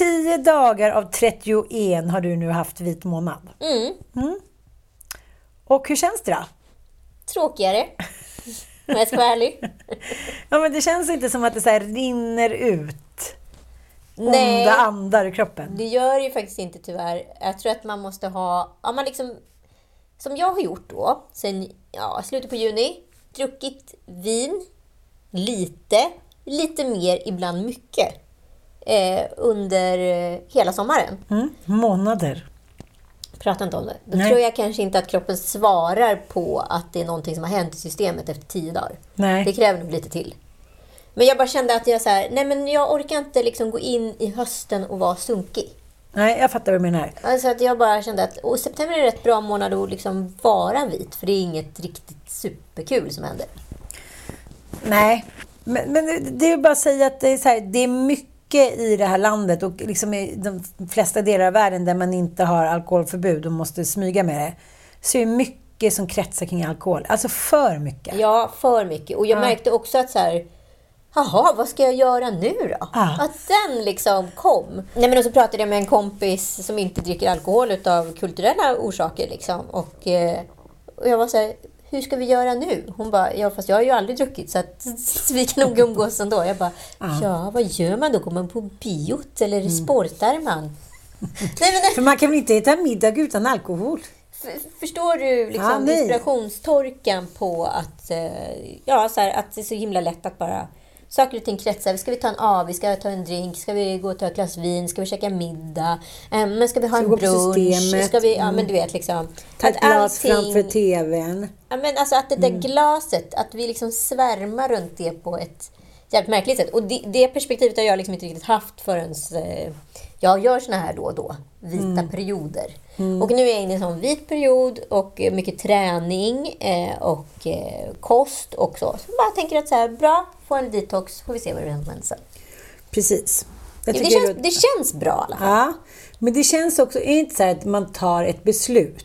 Tio dagar av 31 har du nu haft vit månad. Mm. Och hur känns det då? Tråkigare. Om jag ska vara ärlig. Ja, men det känns inte som att det så rinner ut Nej. onda andar i kroppen. Det gör ju faktiskt inte tyvärr. Jag tror att man måste ha... Ja, man liksom, som jag har gjort då, sen ja, slutet på juni. Druckit vin, lite, lite mer, ibland mycket. Eh, under eh, hela sommaren. Mm. Månader. Prata inte om det. Då Nej. tror jag kanske inte att kroppen svarar på att det är någonting som har hänt i systemet efter tio dagar. Nej. Det kräver nog lite till. Men jag bara kände att jag så här, nej men jag orkar inte liksom gå in i hösten och vara sunkig. Nej, jag fattar vad du menar. Alltså att jag bara kände att och september är en rätt bra månad att liksom vara vit, för det är inget riktigt superkul som händer. Nej, men, men det är bara att säga att det är, så här, det är mycket i det här landet och liksom i de flesta delar av världen där man inte har alkoholförbud och måste smyga med det. Så är det mycket som kretsar kring alkohol. Alltså för mycket. Ja, för mycket. Och jag Ja. märkte också att så här, Jaha, vad ska jag göra nu då? Ja. Att den liksom kom. Nej, men och så pratade jag med en kompis som inte dricker alkohol av kulturella orsaker. Liksom. Och, eh, och jag var så här, hur ska vi göra nu? Hon bara, ja fast jag har ju aldrig druckit så, att, vi kan nog umgås ändå. Jag bara, ja vad gör man då? Går man på biot eller Mm. sportar man? Nej, men, För man kan väl inte äta middag utan alkohol? Förstår du liksom Ja, inspirationstorkan på att, eh, ja, så här, att det är så himla lätt att bara Saker och ting kretsar. Ska vi ta en A? Vi ska ta en drink? Ska vi gå och ta ett glas vin? Ska vi käka middag? Eh, men ska vi ha Ska en brunch? Ska vi, ja Mm. men du vet liksom. Ta ett glas framför TVn. Ja, men alltså att det där Mm. glaset, att vi liksom svärmar runt det på ett jävligt märkligt sätt. Och det, det perspektivet har jag liksom inte riktigt haft förrän eh, jag gör såna här då och då, vita Mm. perioder. Och nu är jag inne i en sån vit period och eh, mycket träning eh, och eh, kost och så. Så jag bara tänker att så här, bra, få en detox, får vi se vad det händer sen. Precis. Jag Det känns, det- det känns bra i alla fall. Ja, men det känns också, är det inte så att man tar ett beslut?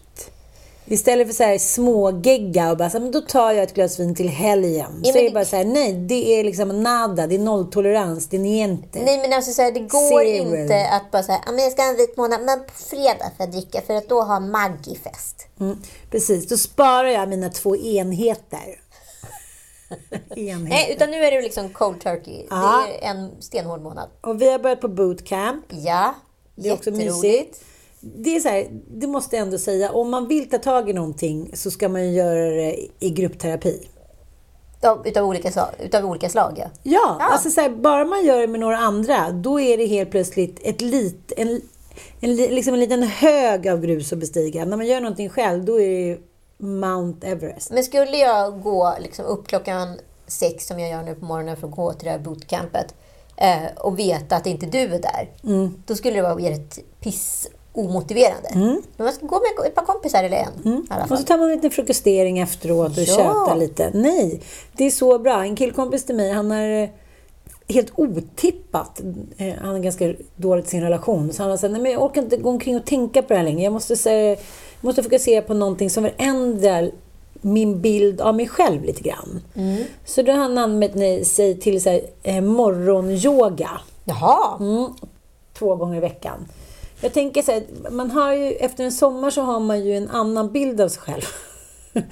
Istället för så här smågegga och bara så här, men då tar jag ett glas vin till helgen. Ja, så men är det bara så här, nej, det är liksom nada, det är nolltolerans, det är niente. Nej men alltså så här, det går Zero. inte att bara säga att jag ska ha en vit månad, men på fredag får jag dricka för att då har Maggie fest. Mm, precis, då sparar jag mina två enheter. enheter. Nej, utan nu är det liksom cold turkey. Ja. Det är en stenhård månad. Och vi har börjat på bootcamp. Ja, Det är också mysigt. Det är så här, det måste jag ändå säga, om man vill ta tag i någonting så ska man ju göra det i gruppterapi. Ja, utav, olika, utav olika slag, ja. Ja, Ja. alltså så här, bara man gör det med några andra, då är det helt plötsligt ett lit, en, en, li- liksom en liten hög av grus att bestiga. När man gör någonting själv, då är det Mount Everest. Men skulle jag gå liksom upp klockan sex, som jag gör nu på morgonen för att gå till det här bootcampet, eh, och veta att inte du är där, Mm. då skulle det vara rätt piss omotiverande. Men man ska gå med ett par kompisar eller en. Alla Och så tar man en liten frukostering efteråt och Ja. tjötar lite. Nej, det är så bra. En killkompis till mig, han är eh, helt otippat. eh, Han har ganska dåligt sin relation. Så han har sagt, nej men jag orkar inte gå omkring och tänka på det här längre. Jag måste, säga, jag måste fokusera på någonting som förändrar min bild av mig själv lite grann. Så då har han anmält sig till så här, eh, morgonyoga. Jaha! Mm, två gånger i veckan. Jag tänker så här, man har ju, efter en sommar så har man ju en annan bild av sig själv.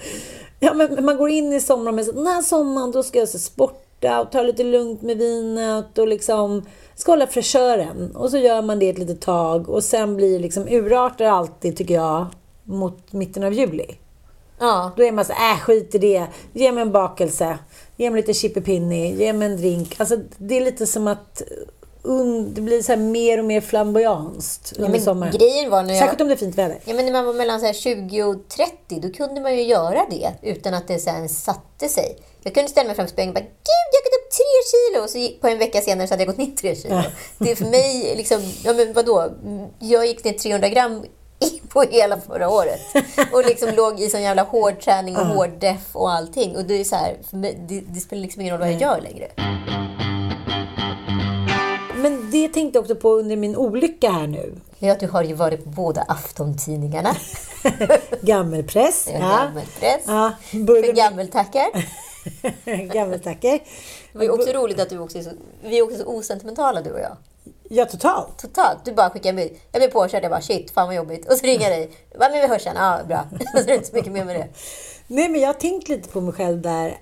ja, men man går in i sommaren med så den här sommaren då ska jag så sporta och ta lite lugnt med vinet och liksom ska hålla fräschören. Och så gör man det ett litet tag och sen blir liksom urartar alltid, tycker jag, mot mitten av juli. Ja. Då är man så äh skit i det. Ge mig en bakelse. Ge mig lite chippipinni. Ge mig en drink. Alltså, det är lite som att det blir så mer och mer flamboyanskt under men sommaren. grejen var när jag- Särskilt om det är fint väder. Ja, men när man var mellan så här 20 och 30, då kunde man ju göra det utan att det sen satte sig. Jag kunde ställa mig framför spegeln och bara Gud, jag har gått upp tre kilo! Och så på en vecka senare så hade jag gått ner tre kilo. Det är för mig, liksom, ja men vadå? Jag gick ner 300 gram på hela förra året. Och liksom låg i sån jävla hård träning och hård deff och allting. Och det är så här, mig, det, det spelar liksom ingen roll vad jag gör längre. Det tänkte jag också på under min olycka här nu. Ja, du har ju varit på båda aftontidningarna. Gammelpress. Ja. Gammelpress. Ja, För gammeltackar. Gammeltackar. Det var ju också roligt att du också är så, vi är också så osentimentala du och jag. Ja, totalt. Totalt. Du bara skickar en bild. Jag blir påkörd. Jag bara shit, fan vad jobbigt. Och så ringer jag dig. Va, men vi hörs sen. Ja, bra. så är det inte så mycket mer med det. Nej, men jag har tänkt lite på mig själv där.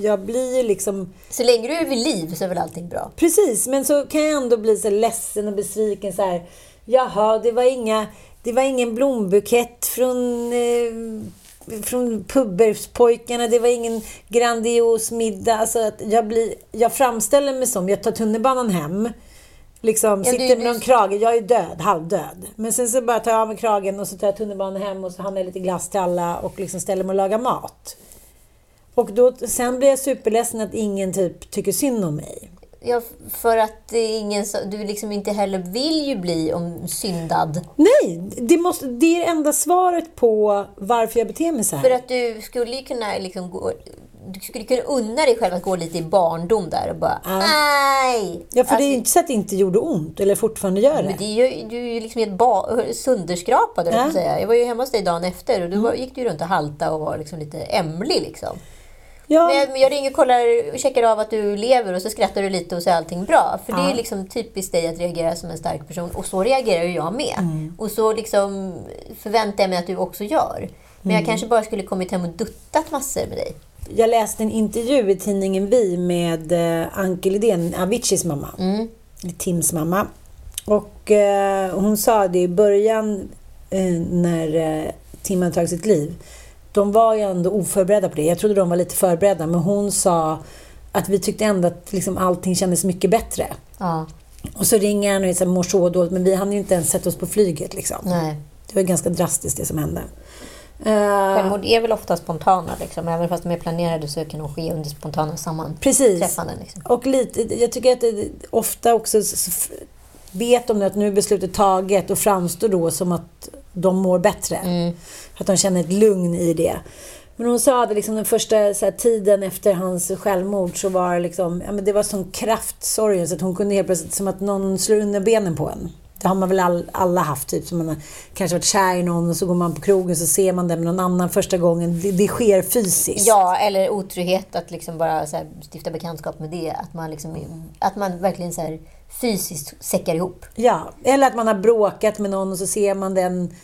Jag blir liksom... Så länge du är vid liv så är väl allting bra. Precis, men så kan jag ändå bli så ledsen och besviken så här. Jaha, det var, inga, det var ingen blombukett från, eh, från pubberspojkarna. Det var ingen grandios middag. Alltså att jag, blir, jag framställer mig som, jag tar tunnelbanan hem. Liksom, Ja, du- sitter med du- någon krage. Jag är död, halvdöd. Men sen så bara tar jag av mig kragen och så tar jag tunnelbanan hem och så handlar jag lite glass till alla och liksom ställer mig och lagar mat. Och då, sen blir jag superledsen att ingen typ tycker synd om mig. Ja, för att ingen du liksom inte heller vill ju bli om syndad. Nej, det, måste, det är det enda svaret på varför jag beter mig så här. För att du skulle ju kunna liksom gå... Du skulle kunna unna dig själv att gå lite i barndom där och bara nej. ja, för det är Alltså, inte så att det inte gjorde ont, eller fortfarande gör Men det. det är ju, du är ju liksom helt ba- sönderskrapad, ja. Ja. jag säga. Jag var ju hemma hos dig dagen efter och då var, gick du ju runt och halta och var liksom lite ämlig. Liksom. Ja, Men jag, ringer och kollar och checkar av att du lever och så skrattar du lite och så är allting bra. För det är Ja. liksom typiskt dig att reagera som en stark person. Och så reagerar ju jag med. Mm. Och så liksom förväntar jag mig att du också gör. Men Mm. jag kanske bara skulle kommit hem och duttat massor med dig. jag läste en intervju i tidningen Vi med eh, Anke Lidén, Aviciis mamma. Mm. Tims mamma. Och eh, hon sa det i början eh, när eh, Tim hade tagit sitt liv. De var ju ändå oförberedda på det. Jag trodde de var lite förberedda, men hon sa att vi tyckte ändå att liksom allting kändes mycket bättre. Ja, Och så ringer han och säger mår så dåligt, men vi hann ju inte ens sätta oss på flyget. Liksom. nej. Det var ganska drastiskt det som hände. Eh, Självmord är väl ofta spontana. Liksom. Även fast de är planerade så kan de ske under spontana Precis. sammanträffanden. Liksom. Och lite, jag tycker att det ofta också s- s- vet de att nu är beslutet taget och framstår då som att de mår bättre. Att de känner ett lugn i det. Men hon sa att liksom den första här, tiden efter hans självmord så var det liksom, ja, men det var sån kraft, sorgen, så att hon kunde helt plötsligt, som att någon slår under benen på en. Det har man väl all, alla haft, typ som man har kanske varit kär i någon och så går man på krogen så ser man den med någon annan första gången. Det, det sker fysiskt. Ja, eller otrygghet att liksom bara här, stifta bekantskap med det. Att man, liksom, att man verkligen så här, fysiskt säckar ihop. Ja, eller att man har bråkat med någon och så ser man den...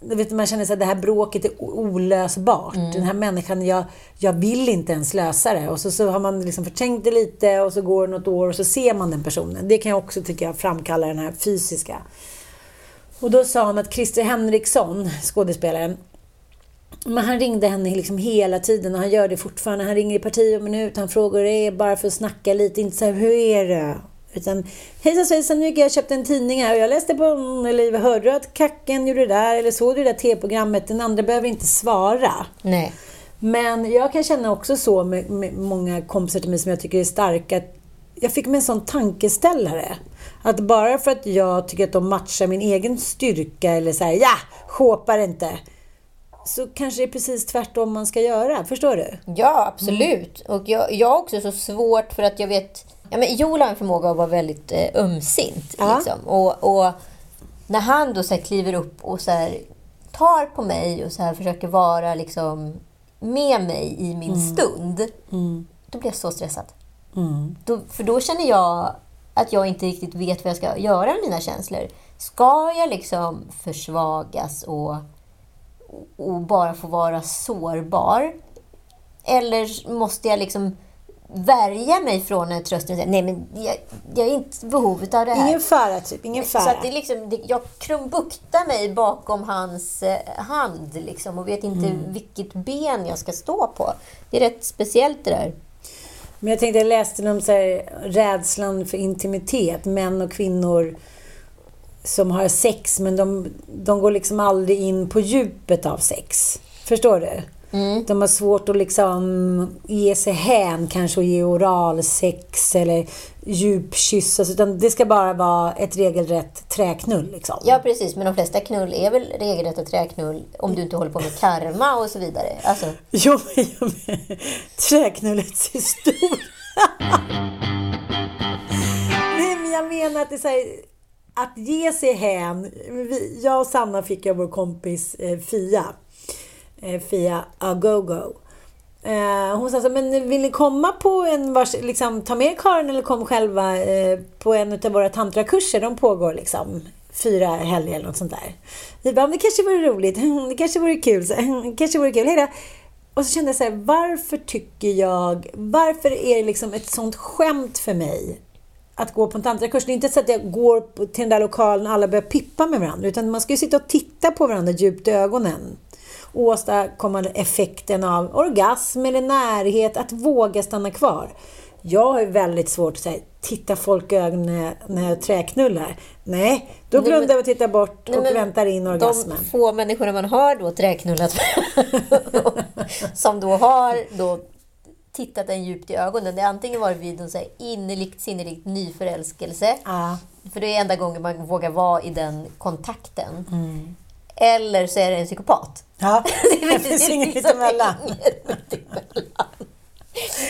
Vet, man känner att det här bråket är olösbart. Den här människan, jag, jag vill inte ens lösa det. Och så, så har man liksom förtänkt det lite och så går det något år och så ser man den personen. Det kan jag också tycka framkalla den här fysiska. Och då sa han att Christer Henriksson, skådespelaren, men han ringde henne liksom hela tiden och han gör det fortfarande. Han ringer i parti och minut, han frågar det bara för att snacka lite, inte så här, hur är det? Utan, hejsan svejsan, nu gick jag och köpte en tidning här och jag läste på, eller hörde att Kacken gjorde det där? Eller såg du det där tv-programmet? Den andra behöver inte svara. Nej. Men jag kan känna också så med, med många kompisar till mig som jag tycker är starka. Jag fick mig en sån tankeställare. Att bara för att jag tycker att de matchar min egen styrka eller så här, ja, hoppar inte. Så kanske det är precis tvärtom man ska göra. Förstår du? Ja, absolut. Och jag, jag har också så svårt för att jag vet... Ja, men Joel har en förmåga att vara väldigt eh, ömsint. Ja. Liksom. Och, och när han då så kliver upp och så här, tar på mig och så här försöker vara liksom, med mig i min stund, då blir jag så stressad. Då, för då känner jag att jag inte riktigt vet vad jag ska göra med mina känslor. Ska jag liksom försvagas och, och bara få vara sårbar? Eller måste jag liksom värja mig från en tröst och säga nej men jag, jag är inte behov av det här. Ingen fara, typ. Ingen Så fara. att det liksom, det, jag krumbuktar mig bakom hans eh, hand liksom, och vet inte Mm. vilket ben jag ska stå på. Det är rätt speciellt det där. Men jag tänkte, jag läste om så här, rädslan för intimitet. Män och kvinnor som har sex, men de, de går liksom aldrig in på djupet av sex. Förstår du? De har svårt att liksom ge sig hän, kanske och ge oralsex eller djupkyssas. Utan det ska bara vara ett regelrätt träknull. Liksom. Ja, precis. Men de flesta knull är väl regelrätta träknull om du inte håller på med karma och så vidare. Alltså, Jo, men, jo, men träknullets historia. Nej, men jag menar att det är så här, att ge sig hän. Jag och Sanna fick av vår kompis eh, Fia. Eh, Fia Agogo. Eh, hon sa så, men vill ni komma på en vars, liksom, ta med Karin eller kom själva eh, på en av våra tantrakurser. De pågår liksom fyra helger eller något sånt där. Vi bara, det kanske vore roligt. Det kanske vore kul. Mm, det kanske vore kul. Hej då. Och så kände jag så här, varför tycker jag, varför är det liksom ett sånt skämt för mig att gå på en tantrakurs. Det är inte så att jag går till den där lokalen och alla börjar pippa med varandra. Utan man ska ju sitta och titta på varandra djupt i ögonen. Åstadkomma effekten av orgasm eller närhet, att våga stanna kvar. Jag har ju väldigt svårt att säga, titta folk i ögonen när jag, jag träknullar. Nej, då Nej, blundar men- jag och tittar bort Nej, och väntar in orgasmen. De få människorna man har då träknullat som då har då tittat en djupt i ögonen, det har antingen varit vid en innerligt, sinnerligt nyförälskelse, Ja. för det är enda gången man vågar vara i den kontakten. Mm. Eller så är det en psykopat. Ja, Det finns inget mittemellan.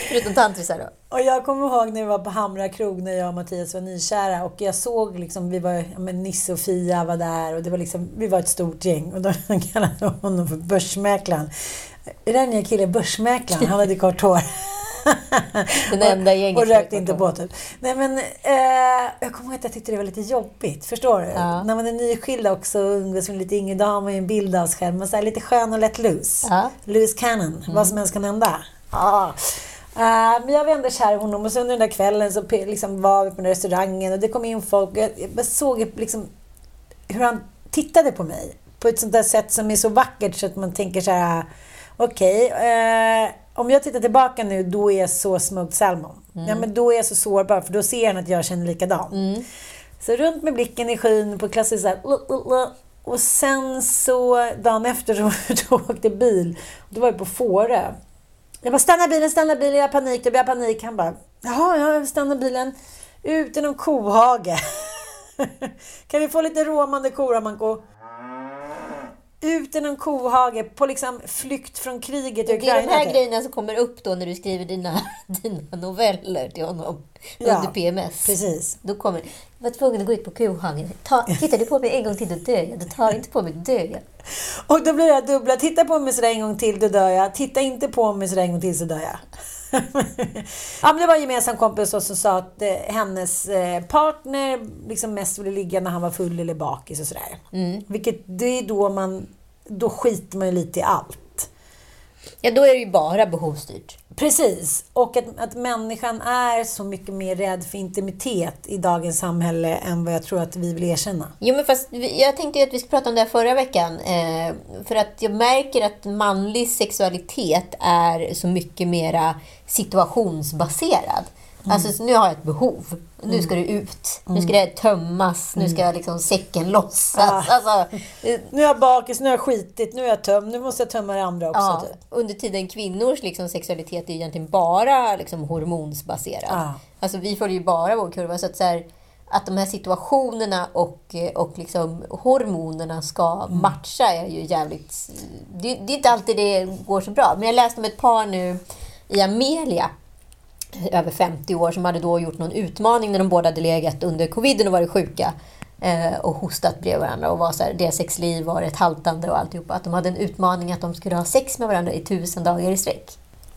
Förutom tantrisar då. Och jag kommer ihåg när vi var på Hamra krog när jag och Mattias var nykära och jag såg liksom, vi var, ja, men Nisse och Fia var där och det var liksom, vi var ett stort gäng och de kallade honom för Börsmäklaren. Är det den nya killen Börsmäklaren? Han hade kort hår. Den enda i Och hade rökte inte båten. Nej men, eh, jag kommer ihåg att jag tyckte det var lite jobbigt. Förstår du? Ja. När man är nyskild också och umgås med lite yngre, då har man ju en bild av sig själv. Men så här, lite skön och lätt loose. Ja. Loose cannon. Vad som helst kan hända. Ja. Eh, men jag var ändå kär i honom och så under den där kvällen så liksom var vi på den där restaurangen och det kom in folk. och Jag, jag såg liksom hur han tittade på mig. På ett sånt där sätt som är så vackert så att man tänker så här. Okej, eh, om jag tittar tillbaka nu då är jag så smoked salmon. Ja, men då är jag så sårbar för då ser han att jag känner likadant. Så runt med blicken i skyn på klassiskt så här, "Lu, lu, lu." Och sen så dagen efter så då åkte bil. Då var vi på Fårö. Jag bara stanna bilen, stanna bilen, jag har panik, jag har panik. Han bara jaha, ja, stanna bilen. Ut i någon kohage. kan vi få lite råmande kor, Amanko? Ut i någon kohage på liksom flykt från kriget i Det är Ukraina. de här typ. grejerna som kommer upp då när du skriver dina, dina noveller till honom Ja, under PMS. precis. Då kommer jag var tvungen att gå ut på kohagen. Ta, tittar du på mig en gång till, då dör jag. Du tar inte på mig, då dör jag. Och då blir det dubbla. Titta på mig sådär en gång till, då dör jag. Titta inte på mig sådär en gång till, så dör jag. ja, men det var en gemensam kompis som sa att eh, hennes eh, partner liksom mest ville ligga när han var full eller bakis och sådär. Vilket det är då man... Då skiter man ju lite i allt. Ja, då är det ju bara behovsstyrt. Precis. Och att, att människan är så mycket mer rädd för intimitet i dagens samhälle än vad jag tror att vi vill erkänna. Jo, men fast jag tänkte ju att vi skulle prata om det här förra veckan. Eh, för att jag märker att manlig sexualitet är så mycket mera situationsbaserad. Alltså, så nu har jag ett behov. Nu ska det ut. Nu ska det tömmas. Nu ska liksom säcken lossas. Alltså, eh, Nu är jag bakis, nu har jag skitit, nu är jag tömd, nu måste jag tömma det andra också. Ja, Typ. under tiden kvinnors liksom, sexualitet är egentligen bara liksom, hormonsbaserad. Ja. Alltså, vi följer ju bara vår kurva. Så att, så här, att de här situationerna och, eh, och liksom hormonerna ska matcha är ju jävligt... Det, det är inte alltid det går så bra. Men jag läste om ett par nu i Amelia över 50 år som hade då gjort någon utmaning när de båda hade legat under coviden och varit sjuka eh, och hostat bredvid varandra och var så här, deras sexliv var ett haltande och alltihopa. Att de hade en utmaning att de skulle ha sex med varandra i tusen dagar i sträck.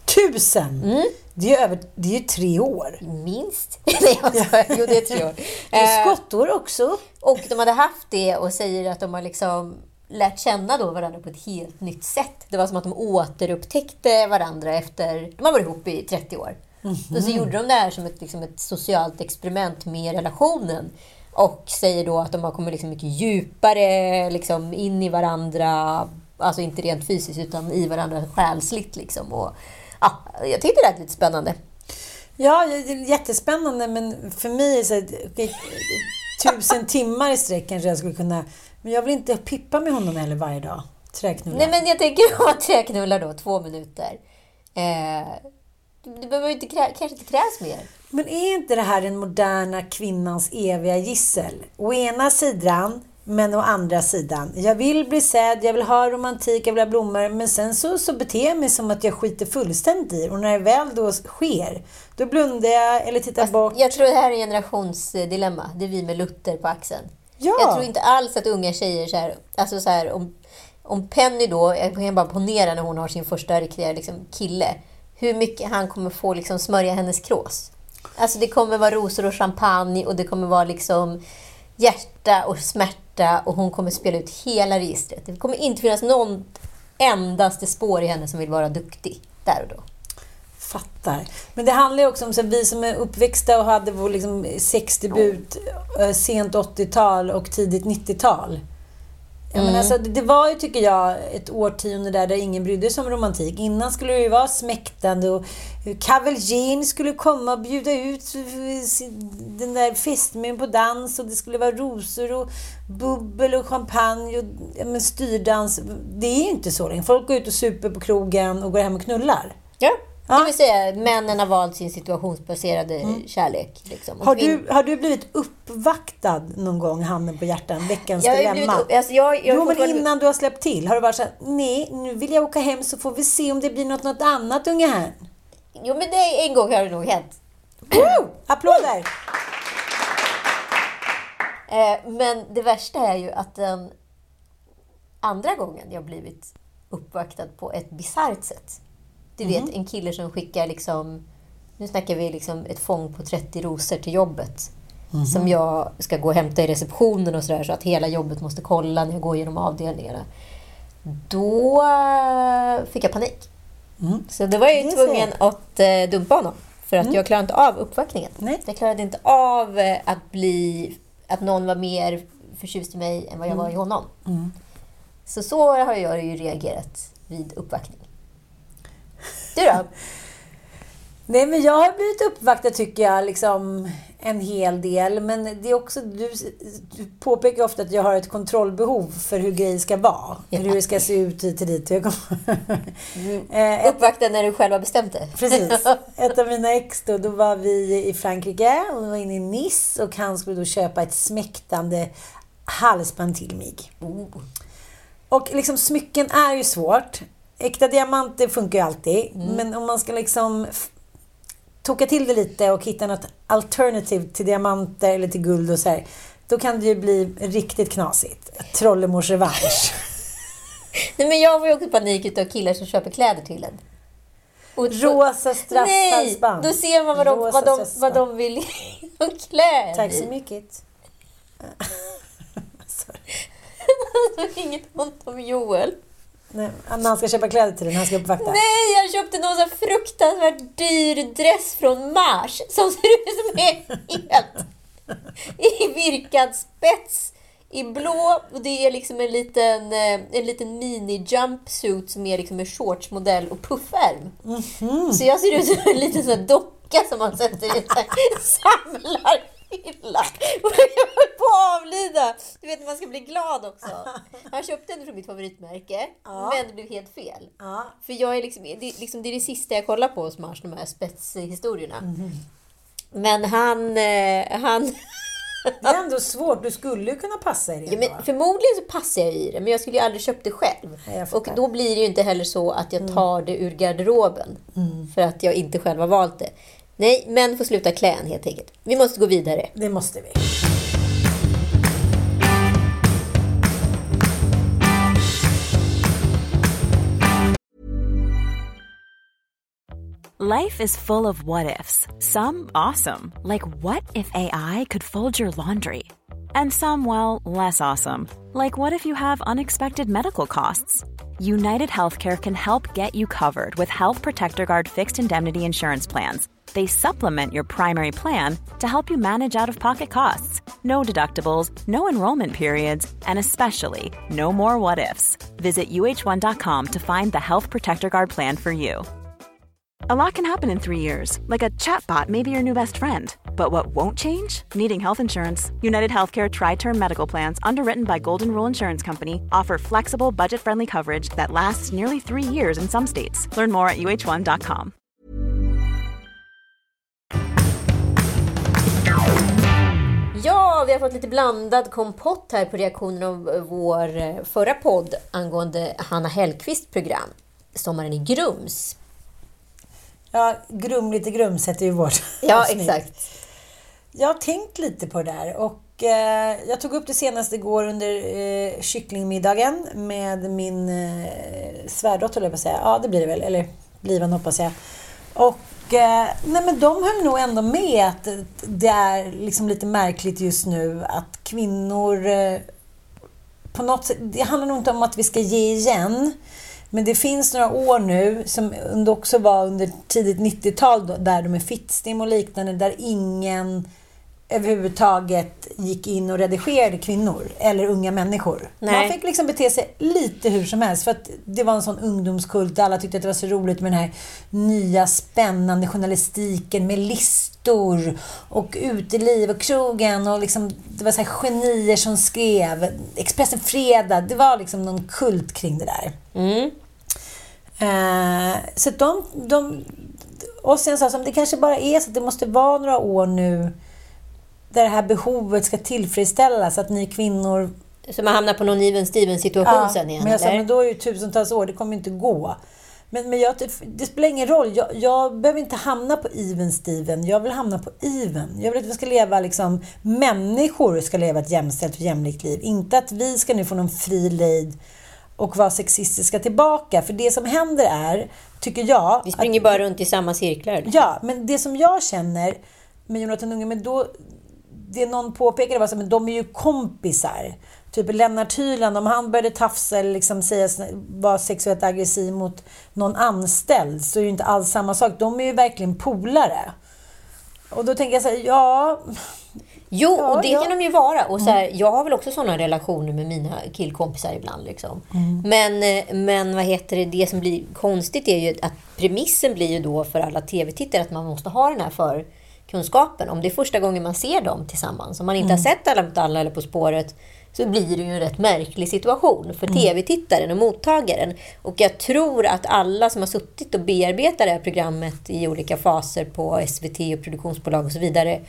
Tusen! Mm. Det, är över, det är ju tre år. Minst. Nej, skojar. Jo, det är tre år. Det är Eh, skottår också. och de hade haft det och säger att de har liksom lärt känna då varandra på ett helt nytt sätt. Det var som att de återupptäckte varandra efter... De har varit ihop i 30 år. Och så gjorde de det här som ett, liksom ett socialt experiment med relationen. Och säger då att de har kommit liksom mycket djupare liksom in i varandra. Alltså inte rent fysiskt utan i varandra själsligt. Liksom. Och, ja, jag tyckte det lät lite spännande. Ja, det är jättespännande men för mig är det tusen timmar i sträck kanske jag skulle kunna... Men jag vill inte pippa med honom heller varje dag. Träknulla. Nej, men jag tänker ha träknullar då, två minuter. Eh, det behöver inte kanske inte krävs mer. Men är inte det här den moderna kvinnans eviga gissel? Å ena sidan, men å andra sidan. Jag vill bli sedd, jag vill ha romantik, jag vill ha blommor. Men sen så, så beter jag mig som att jag skiter fullständigt i. Och när det väl då sker, då blundar jag eller tittar bort. Jag tror det här är generationsdilemma. Det är vi med Luther på axeln. Ja. Jag tror inte alls att unga tjejer så här, alltså så här, om, om Penny då, jag kan bara ponera när hon har sin första riktiga liksom, kille, hur mycket han kommer få liksom, smörja hennes krås. Alltså det kommer vara rosor och champagne och det kommer vara liksom hjärta och smärta och hon kommer spela ut hela registret. Det kommer inte finnas någon endaste spår i henne som vill vara duktig där och då. Fattar. Men det handlar ju också om så vi som är uppväxta och hade vår liksom, sexdebut eh, sent 80-tal och tidigt 90-tal. Mm. men alltså, det, var ju, tycker jag, ett årtionde där, där ingen brydde sig om romantik. Innan skulle det ju vara smäktande och Cavalier skulle komma och bjuda ut den där fästmön på dans och det skulle vara rosor och bubbel och champagne och ja, men styrdans. Det är ju inte så längre. Folk går ut och super på krogen och går hem och knullar. Ja. Ja. Det vill säga, männen har valt sin situationsbaserade kärlek. Liksom. Har du, har du blivit uppvaktad någon gång, handen på hjärtan, veckans Jag dilemma? blivit, alltså jag, jag jo, men innan du har släppt till, har du varit såhär, nej, nu vill jag åka hem så får vi se om det blir något, något annat, unga här. Jo, men det, en gång har det nog hänt. Woo! Applåder! Eh, men det värsta är ju att den andra gången jag blivit uppvaktad på ett bisarrt sätt. Du vet, en kille som skickar liksom... Nu snackar vi liksom ett fång på 30 rosor till jobbet. Som jag ska gå och hämta i receptionen och sådär, så att hela jobbet måste kolla när jag går genom avdelningarna. Då eh, fick jag panik. Så då var jag ju tvungen att eh, dumpa honom. För att jag klarade inte av uppvaktningen. Nej. Jag klarade inte av eh, att bli... Att någon var mer förtjust i mig än vad jag var i honom. Så så har jag ju reagerat vid uppvaktning. Du då? Nej, men jag har blivit uppvaktad tycker jag, liksom en hel del. Men det är också, du, du påpekar ofta att jag har ett kontrollbehov för hur grejer ska vara. Ja. Hur det ska se ut hit och dit. Kommer- Eh, Uppvaktad när du själv har bestämt det? Precis. Ett av mina ex då, då var vi i Frankrike och vi var inne i Nice och han skulle då köpa ett smäktande halsband till mig. Oh. Och liksom smycken är ju svårt. Äkta diamanter funkar ju alltid. Men om man ska liksom toka till det lite och hitta något alternativ till diamanter eller till guld och så här. Då kan det ju bli riktigt knasigt. Trollemors revansch. Nej, men jag får ju också panik utav killar som köper kläder till en. Och Rosa Nej! strasshalsband. Då ser man vad de, Rosa vad de, vad de vill de klä Tack så mycket. Alltså, Inget ont om Joel. Nej, när han ska köpa kläder till den, han ska uppvakta. Nej, jag köpte någon sån fruktansvärt dyr dress från Mars som ser ut som är helt i virkad spets i blå och det är liksom en liten, eh, en liten mini-jumpsuit som är liksom en shortsmodell och puffärm. Så jag ser ut som en liten här docka som man sätter i en sån här samlarhylla. Och jag höll på att avlida. Du vet man ska bli glad också. Han köpte den från mitt favoritmärke, men det blev helt fel. Ja. För jag är liksom, det, är liksom, det är det sista jag kollar på hos Mars, de här spetshistorierna. Men han, eh, han, Det är ändå svårt. Du skulle ju kunna passa i det. Ja, men förmodligen så passar jag i det, men jag skulle ju aldrig köpt det själv. Nej, och då blir det ju inte heller så att jag tar det ur garderoben för att jag inte själv har valt det. Nej, män får sluta klä en helt enkelt. Vi måste gå vidare. Det måste vi. Life is full of what ifs. Some awesome, like what if AI could fold your laundry? And some, well, less awesome, like what if you have unexpected medical costs? United Healthcare can help get you covered with Health Protector Guard fixed indemnity insurance plans. They supplement your primary plan to help you manage out of pocket costs. No deductibles, no enrollment periods, and especially no more what ifs. Visit uh1.com to find the Health Protector Guard plan for you. A lot can happen in three years, like a chatbot may be your new best friend. But what won't change? Needing health insurance. United Healthcare Tri Term Medical Plans, underwritten by Golden Rule Insurance Company, offer flexible, budget friendly coverage that lasts nearly three years in some states. Learn more at uh1.com. Ja, vi har fått lite blandad kompott här på reaktionen av vår eh, förra podd angående Hanna Hellqvists program Sommaren i Grums. Ja, Grumligt i Grums heter ju vårt Ja, avsnitt. exakt. Jag har tänkt lite på det där och eh, jag tog upp det senast igår under eh, kycklingmiddagen med min eh, svärdotter, höll jag på att säga. Ja, det blir det väl. Eller blivande hoppas jag. Och eh, Eh, nej, men de höll nog ändå med att det är liksom lite märkligt just nu att kvinnor eh, på något sätt, det handlar nog inte om att vi ska ge igen. Men det finns några år nu, som också var under tidigt 90-tal, där de är Fittstim och liknande, där ingen överhuvudtaget gick in och redigerade kvinnor eller unga människor. Nej. Man fick liksom bete sig lite hur som helst för att det var en sån ungdomskult. Alla tyckte att det var så roligt med den här nya spännande journalistiken med listor och uteliv och krogen och liksom, det var så här genier som skrev. Expressen Fredag, det var liksom någon kult kring det där. Mm. Eh, så de, de... Och sen sa de, det kanske bara är så att det måste vara några år nu där det här behovet ska tillfredsställas. Att ni kvinnor... Så man hamnar på någon even Steven situation sen igen, men jag sa, men då är det tusentals år, det kommer inte gå. Men, men jag, det spelar ingen roll. Jag, jag behöver inte hamna på even Steven. Jag vill hamna på even. Jag vill att vi ska leva liksom... Människor ska leva ett jämställt och jämlikt liv. Inte att vi ska nu få någon fri lejd och vara sexistiska tillbaka. För det som händer är, tycker jag... Vi springer bara runt i samma cirklar. Ja, men det som jag känner med Jonathan Unge, men då, det någon påpekade var att de är ju kompisar. Typ Lennart Hyland, om han började tafsa eller liksom säga, vara sexuellt aggressiv mot någon anställd så är det ju inte alls samma sak. De är ju verkligen polare. Och då tänker jag så här, ja... Jo, Ja, och det ja. kan de ju vara. Och så här, Jag har väl också sådana relationer med mina killkompisar ibland. Liksom. Men, eh, men vad heter det, det som blir konstigt är ju att premissen blir ju då för alla tv-tittare att man måste ha den här förkunskapen. Om det är första gången man ser dem tillsammans, om man inte har sett Alla mot alla eller På spåret, så blir det ju en rätt märklig situation för tv-tittaren och mottagaren. Och jag tror att alla som har suttit och bearbetat det här programmet i olika faser på SVT och produktionsbolag och så vidare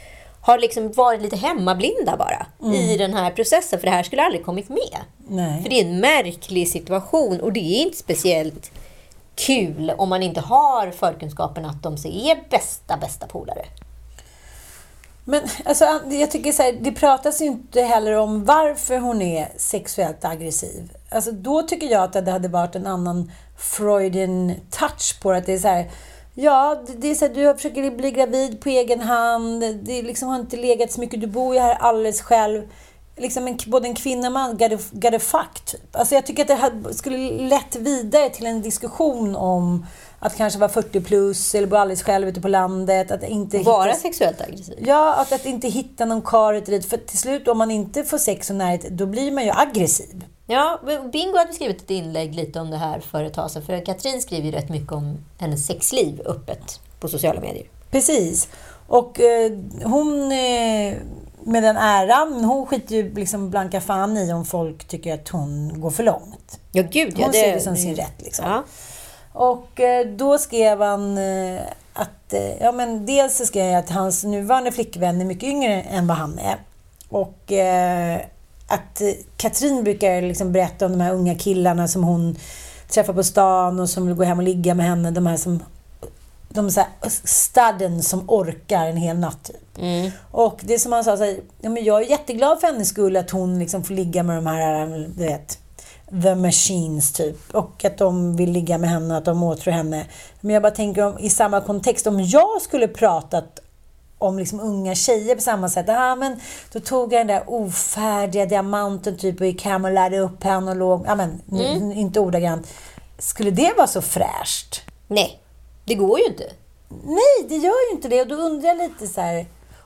har liksom varit lite hemmablinda bara i den här processen, för det här skulle aldrig kommit med. Nej. För det är en märklig situation och det är inte speciellt kul om man inte har förkunskapen att de är bästa, bästa polare. Men alltså, jag tycker så här, det pratas ju inte heller om varför hon är sexuellt aggressiv. Alltså, då tycker jag att det hade varit en annan Freudian touch på det. Att det är så här, ja, det- är så här, du försöker bli gravid på egen hand. Det liksom har inte legat så mycket. Du bor ju här alldeles själv. Liksom en, både en kvinna och man, got a, got a fuck, typ. Alltså jag tycker att det hade, skulle lett vidare till en diskussion om att kanske vara 40 plus eller bo alldeles själv ute på landet. Att inte Vara hitta- sexuellt aggressiv. Ja, att, att inte hitta någon karl hit och dit. För till slut, om man inte får sex och närhet, då blir man ju aggressiv. Ja, Bingo hade skrivit ett inlägg lite om det här för ett tag sedan. För Katrin skriver ju rätt mycket om hennes sexliv öppet på sociala medier. Precis. Och eh, hon, eh, med den äran, hon skiter ju liksom blanka fan i om folk tycker att hon går för långt. Ja, gud ja. Hon ser det som sin rätt. Liksom. Ja. Och eh, då skrev han eh, att, eh, ja men dels så skrev jag att hans nuvarande flickvän är mycket yngre än vad han är. och eh, att Katrin brukar liksom berätta om de här unga killarna som hon träffar på stan och som vill gå hem och ligga med henne. De här som de så här, studden som orkar en hel natt. Typ. Och det som han sa, så här, ja, men jag är jätteglad för hennes skull att hon liksom får ligga med de här, du vet, the machines typ. Och att de vill ligga med henne, att de åtrår henne. Men jag bara tänker om, i samma kontext, om jag skulle pratat om liksom unga tjejer på samma sätt. Ja, men då tog jag den där ofärdiga diamanten typ och gick hem och lärde upp henne och låg... Ja, men mm. inte ordagrant. Skulle det vara så fräscht? Nej, det går ju inte. Nej, det gör ju inte det. Och då undrar jag lite så här...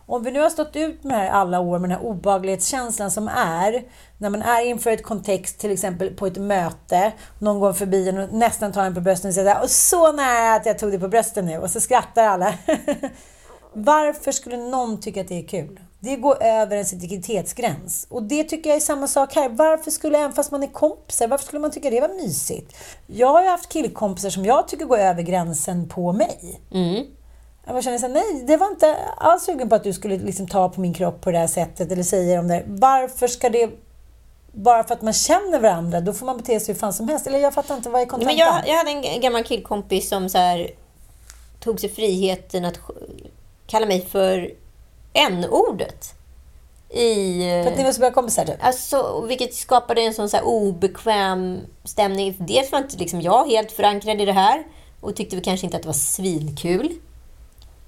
Om vi nu har stått ut med det här alla år, med den här obehaglighetskänslan som är när man är inför ett kontext, till exempel på ett möte, någon går förbi en och nästan tar en på brösten och säger och så nära att jag tog dig på brösten nu och så skrattar alla. Varför skulle någon tycka att det är kul? Det går över ens integritetsgräns. Och det tycker jag är samma sak här. Varför skulle, även fast man är kompisar, varför skulle man tycka det var mysigt? Jag har ju haft killkompisar som jag tycker går över gränsen på mig. Mm. Jag känner så nej, det var inte alls sugen på att du skulle liksom ta på min kropp på det här sättet eller säga om det. Varför ska det bara för att man känner varandra, då får man bete sig hur fan som helst. Eller jag fattar inte, vad är kontentan? Men jag, jag hade en gammal killkompis som så här, tog sig friheten att kalla mig för n-ordet. I, för att ni var så bra kompisar? Typ. Alltså, vilket skapade en sån så obekväm stämning. Dels var inte liksom jag helt förankrad i det här och tyckte väl kanske inte att det var svinkul.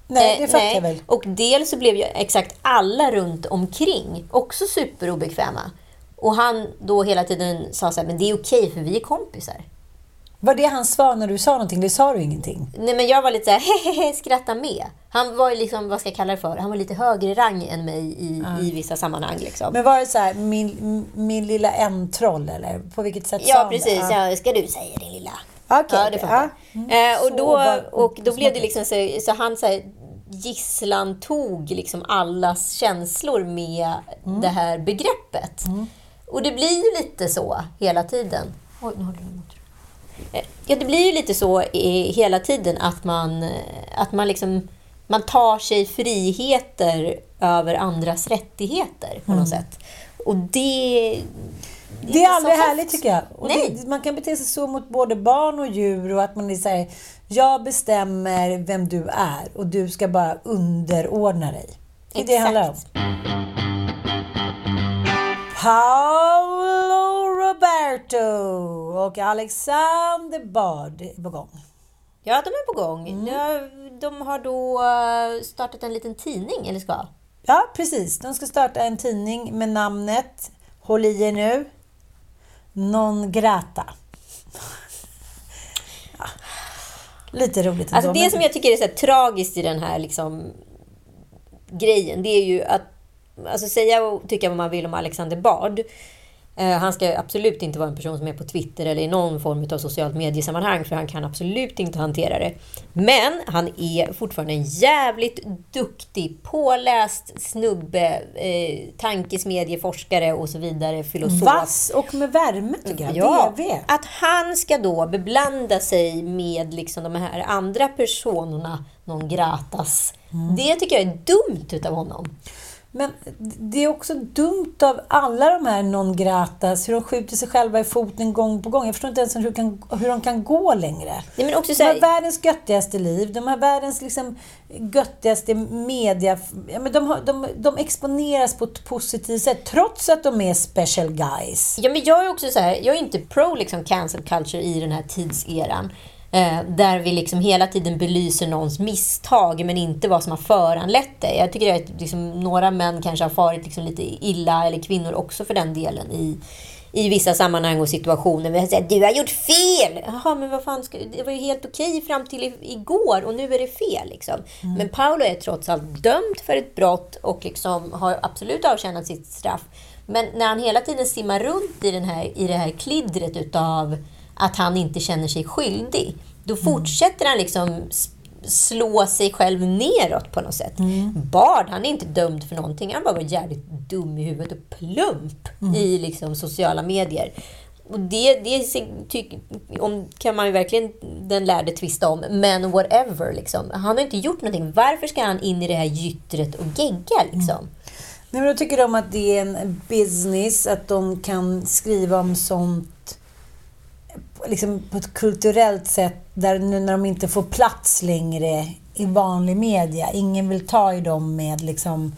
Nej, det fattar jag väl. Och dels så blev ju exakt alla runt omkring också superobekväma. Och han då hela tiden sa så här, men det är okej för vi är kompisar. Var det hans svar när du sa någonting? Det sa du ingenting? Nej, men jag var lite såhär, skratta med. Han var ju liksom, vad ska jag kalla det för? Han var lite högre rang än mig i, mm. i vissa sammanhang. Liksom. Men var det så här, min, min lilla en-troll eller? På vilket sätt ja, sa precis. det? Ja, ska du säga din lilla? Okay, ja, det funkar. Ja. Mm. Eh, och då, och då blev det liksom så, så han så här, gisslan tog liksom allas känslor med mm. det här begreppet. Mm. Och det blir ju lite så hela tiden. Oj, nu håller du emot. Ja, det blir ju lite så hela tiden att man, att man liksom man tar sig friheter över andras rättigheter på något mm. sätt. Och det... Det, det är aldrig härligt tycker jag. Och det, man kan bete sig så mot både barn och djur och att man är såhär, jag bestämmer vem du är och du ska bara underordna dig. Det är det det handlar om. Paolo Roberto och Alexander Bard är på gång. Ja, de är på gång. Mm. De har då eh, startat en liten tidning, eller ska? Ja, precis. De ska starta en tidning med namnet, håll i er nu, Non Grata. Ja. Lite roligt Alltså det som jag tycker är så tragiskt i den här liksom, grejen, det är ju att alltså säga och tycka vad man vill om Alexander Bard. Eh, han ska absolut inte vara en person som är på Twitter eller i någon form av socialt mediesammanhang för han kan absolut inte hantera det. Men han är fortfarande en jävligt duktig, påläst snubbe, eh, tankesmedieforskare och så vidare, filosof. Vass och med värme tycker jag. Ja. Att han ska då beblanda sig med liksom de här andra personerna, någon gratas. Mm. Det tycker jag är dumt utav honom. Men det är också dumt av alla de här non gratas, hur de skjuter sig själva i foten gång på gång. Jag förstår inte ens hur, kan, hur de kan gå längre. Nej, men också de har världens göttigaste liv, de har världens liksom, göttigaste media... Ja, men de, har, de, de exponeras på ett positivt sätt, trots att de är special guys. Ja, men jag är också så här, jag är inte pro liksom, cancel culture i den här tidseran. Eh, där vi liksom hela tiden belyser någons misstag men inte vad som har föranlett det. Jag tycker att liksom, några män kanske har farit liksom lite illa, eller kvinnor också för den delen, i, i vissa sammanhang och situationer. Vi säger du har gjort fel! Jaha, men vad fan, ska, det var ju helt okej fram till igår och nu är det fel. Liksom. Mm. Men Paolo är trots allt dömd för ett brott och liksom har absolut avtjänat sitt straff. Men när han hela tiden simmar runt i, den här, i det här klidret utav att han inte känner sig skyldig. Då mm. fortsätter han liksom slå sig själv neråt på något sätt. Mm. Bard, han är inte dömd för någonting. Han bara var jävligt dum i huvudet och plump mm. i liksom sociala medier. Och det, det tyck, om, kan man ju verkligen den lärde tvista om. Men whatever, liksom. Han har inte gjort någonting. Varför ska han in i det här gyttret och gegga? Liksom? Mm. Nej, men då tycker de att det är en business, att de kan skriva om sånt liksom på ett kulturellt sätt där nu när de inte får plats längre i vanlig media. Ingen vill ta i dem med liksom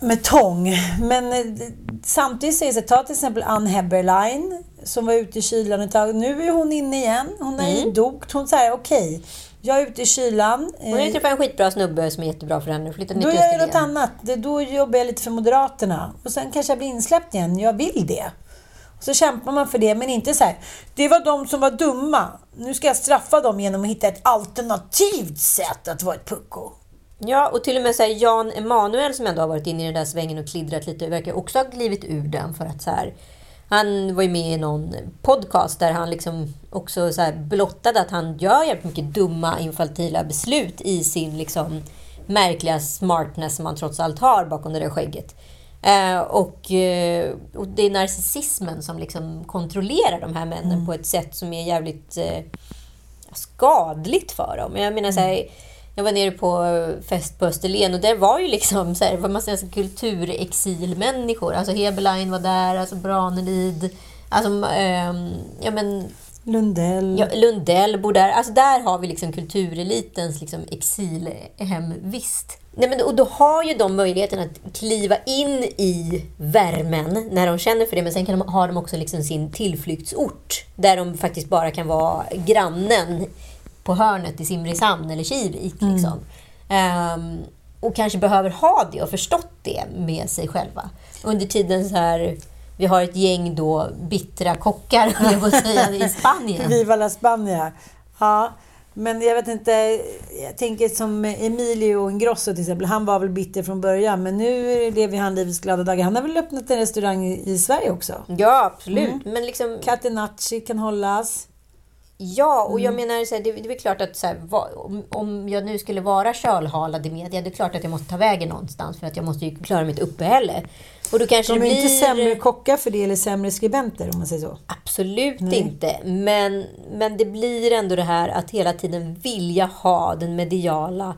med tång. Men eh, samtidigt säger det ta till exempel Ann Heberlein som var ute i kylan ett tag. Nu är hon inne igen. Hon är mm. dokt. Hon säger okej, okay, jag är ute i kylan. Hon har ju träffat en skitbra snubbe som är jättebra för henne. Flyttar då gör jag något annat. Då jobbar jag lite för Moderaterna. Och sen kanske jag blir insläppt igen. Jag vill det. Så kämpar man för det, men inte så här. Det var de som var dumma. Nu ska jag straffa dem genom att hitta ett alternativt sätt att vara ett pucko. Ja, och till och med så här, Jan Emanuel som ändå har varit inne i den där svängen och klidrat lite, verkar också ha glivit ur den för att så här, han var ju med i någon podcast där han liksom också så här blottade att han gör jävligt mycket dumma infantila beslut i sin liksom märkliga smartness som han trots allt har bakom det där skägget. Eh, och, eh, och, det är narcissismen som liksom kontrollerar de här männen mm. på ett sätt som är jävligt eh, skadligt för dem. Jag menar så här, jag var nere på fest på Österlen och där var ju liksom så här, vad man säger, kulturexilmänniskor. Alltså Heberlein var där, alltså Branelid, alltså, ähm, ja men Lundell. Ja, Lundell bor där. Alltså där har vi liksom kulturelitens liksom exilhemvist. Nej, men, och då har ju de möjligheten att kliva in i värmen när de känner för det. Men sen kan de, har de också liksom sin tillflyktsort där de faktiskt bara kan vara grannen på hörnet i Simrishamn eller Kivik. Mm. Liksom. Um, och kanske behöver ha det och förstått det med sig själva. Under tiden så här vi har ett gäng då bittra kockar, jag säga, i Spanien. Viva la Spania! Ja, men jag vet inte, jag tänker som Emilio Ingrosso till exempel. Han var väl bitter från början, men nu lever han livets glada dagar. Han har väl öppnat en restaurang i Sverige också? Ja, absolut. Mm. Men liksom... Catenacci kan hållas. Ja, och jag mm. menar, så här, det, det är klart att så här, om, om jag nu skulle vara kölhalad i media, det är klart att jag måste ta vägen någonstans för att jag måste ju klara mitt uppehälle. Och då kanske De är blir... inte sämre kockar för det, eller sämre skribenter om man säger så? Absolut Nej. inte. Men, men det blir ändå det här att hela tiden vilja ha den mediala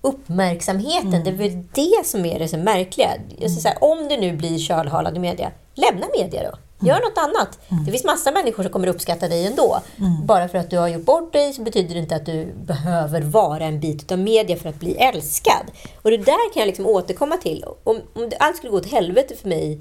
uppmärksamheten. Mm. Det är väl det som är det så märkliga. Jag ska säga, om det nu blir kölhalad i media, lämna media då. Gör något annat. Mm. Det finns massa människor som kommer uppskatta dig ändå. Mm. Bara för att du har gjort bort dig så betyder det inte att du behöver vara en bit av media för att bli älskad. Och det där kan jag liksom återkomma till. Om, om det, allt skulle gå till helvete för mig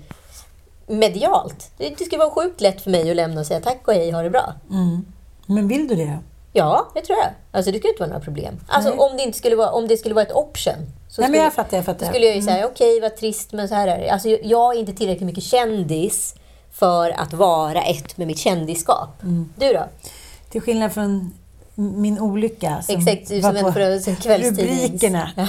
medialt. Det, det skulle vara sjukt lätt för mig att lämna och säga tack och hej, ha det bra. Mm. Men vill du det? Ja, det tror jag. Alltså, det skulle inte vara några problem. Alltså, om, det inte skulle vara, om det skulle vara ett option. Så Nej, skulle, men jag fattar, jag fattar. skulle jag ju säga, mm. okej, okay, vad trist, men så här är det. Alltså, jag är inte tillräckligt mycket kändis för att vara ett med mitt kändisskap. Mm. Du då? Till skillnad från min olycka som Exakt, var som på rubrikerna. Ja.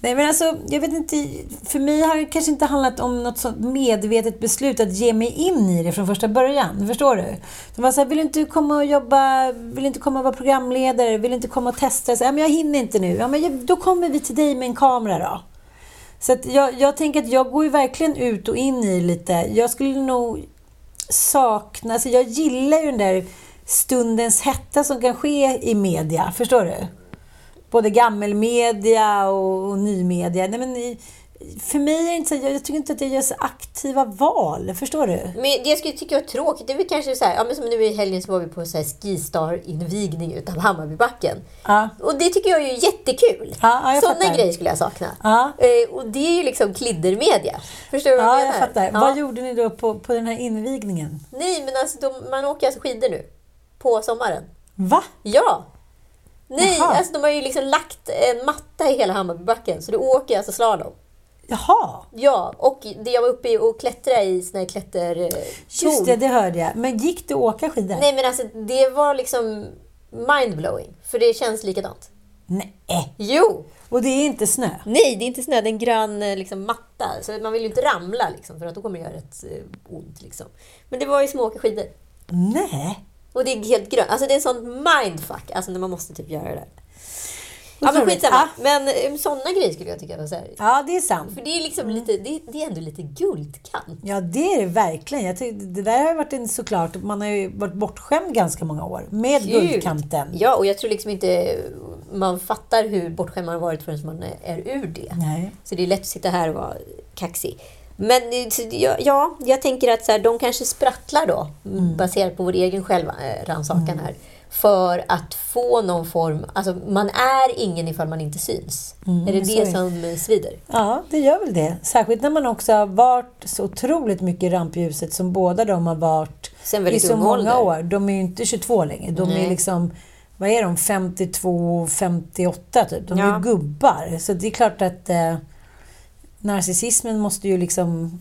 Nej men alltså, jag vet inte. För mig har det kanske inte handlat om något sånt medvetet beslut att ge mig in i det från första början. Förstår du? De var så här, vill inte komma och jobba, vill inte komma och vara programledare, vill inte komma och testa? Så, ja, men jag hinner inte nu. Ja, men då kommer vi till dig med en kamera då. Så jag, jag tänker att jag går ju verkligen ut och in i lite. Jag skulle nog sakna... Alltså jag gillar ju den där stundens hetta som kan ske i media. Förstår du? Både gammelmedia och, och nymedia. Nej, men för mig är det inte så, jag tycker inte att jag gör så aktiva val. Förstår du? Men det jag skulle tycka var tråkigt, det är väl kanske så här, ja, men som nu i helgen så var vi på så här Skistar-invigning utav Hammarbybacken. Ja. Och det tycker jag är jättekul. Ja, Sådana grejer skulle jag sakna. Ja. Eh, och det är ju liksom kliddermedia. Förstår du vad ja, jag menar? Jag fattar. Vad gjorde ni då på, på den här invigningen? Nej, men alltså de, man åker alltså skidor nu. På sommaren. Va? Ja! Nej, alltså de har ju liksom lagt en matta i hela Hammarbybacken, så du åker alltså slalom. Jaha! Ja, och det jag var uppe och klättrade i såna här klättertorn. Just det, det hörde jag. Men gick det att åka skidor? Nej, men alltså det var liksom mindblowing. För det känns likadant. Nej! Jo! Och det är inte snö? Nej, det är inte snö. Det är en grön eh, liksom, matta. Så man vill ju inte ramla, liksom, för att då kommer det göra rätt eh, ont. Liksom. Men det var ju som att åka skidor. Nej! Och det är helt grönt. Alltså det är en sån mindfuck, alltså när man måste typ göra det där. Ja, men skitsamma. Ja. Men eh, sådana grejer skulle jag tycka var så här. Ja, det är sant. För det är, liksom lite, det, det, är ändå lite guldkant. Ja, det är det verkligen. Jag tycker, det där har varit en såklart, man har ju varit bortskämd ganska många år med Gud. guldkanten. Ja, och jag tror liksom inte... man fattar hur bortskämd man har varit förrän man är, ur det. Nej. Så det är lätt att sitta här och vara kaxig. Men eh, ja, ja, jag tänker att så här, de kanske sprattlar då, Mm. baserat på vår egen självrannsakan här. För att få någon form... Alltså, man är ingen ifall man inte syns. är det det är som svider? Ja, det gör väl det. Särskilt när man också har varit så otroligt mycket i rampljuset som båda de har varit i så många ålder. år. De är ju inte 22 längre. De är Nej. liksom, vad är de, 52, 58 typ. De är Ja. ju gubbar. Så det är klart att eh, narcissismen måste ju liksom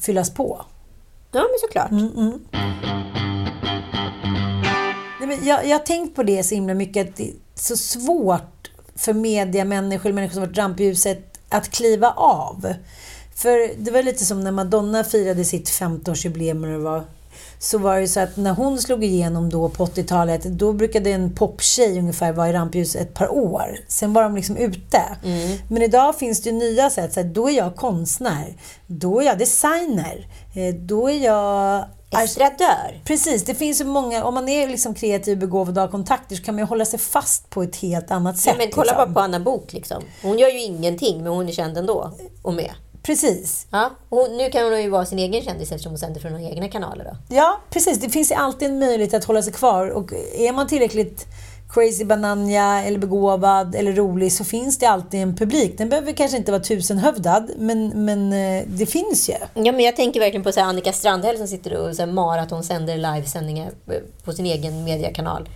fyllas på. Ja, men såklart. Mm. Nej, men jag, jag har tänkt på det så himla mycket att det är så svårt för mediamänniskor, människor som varit rampljuset, att kliva av. För det var lite som när Madonna firade sitt 15-årsjubileum eller vad så var det så att när hon slog igenom då på 80-talet, då brukade en poptjej ungefär vara i rampljuset ett par år. Sen var de liksom ute. Men idag finns det ju nya sätt. Så här, då är jag konstnär. Då är jag designer. eh, Då är jag Estradör. Precis, det finns ju många, om man är liksom kreativ, begåvad och har kontakter så kan man ju hålla sig fast på ett helt annat sätt. Ja, men kolla liksom. bara på Anna Bok liksom. Hon gör ju ingenting, men hon är känd ändå. Och med. Precis. Ja, och nu kan hon ju vara sin egen kändis eftersom hon sänder från sina egna kanaler. Då. Ja, precis. Det finns ju alltid en möjlighet att hålla sig kvar. Och är man tillräckligt crazy bananja eller begåvad eller rolig så finns det alltid en publik. Den behöver kanske inte vara tusenhövdad, men, men eh, det finns ju. Ja, men jag tänker verkligen på så Annika Strandhäll som sitter och så här maratonsänder livesändningar på sin egen mediekanal.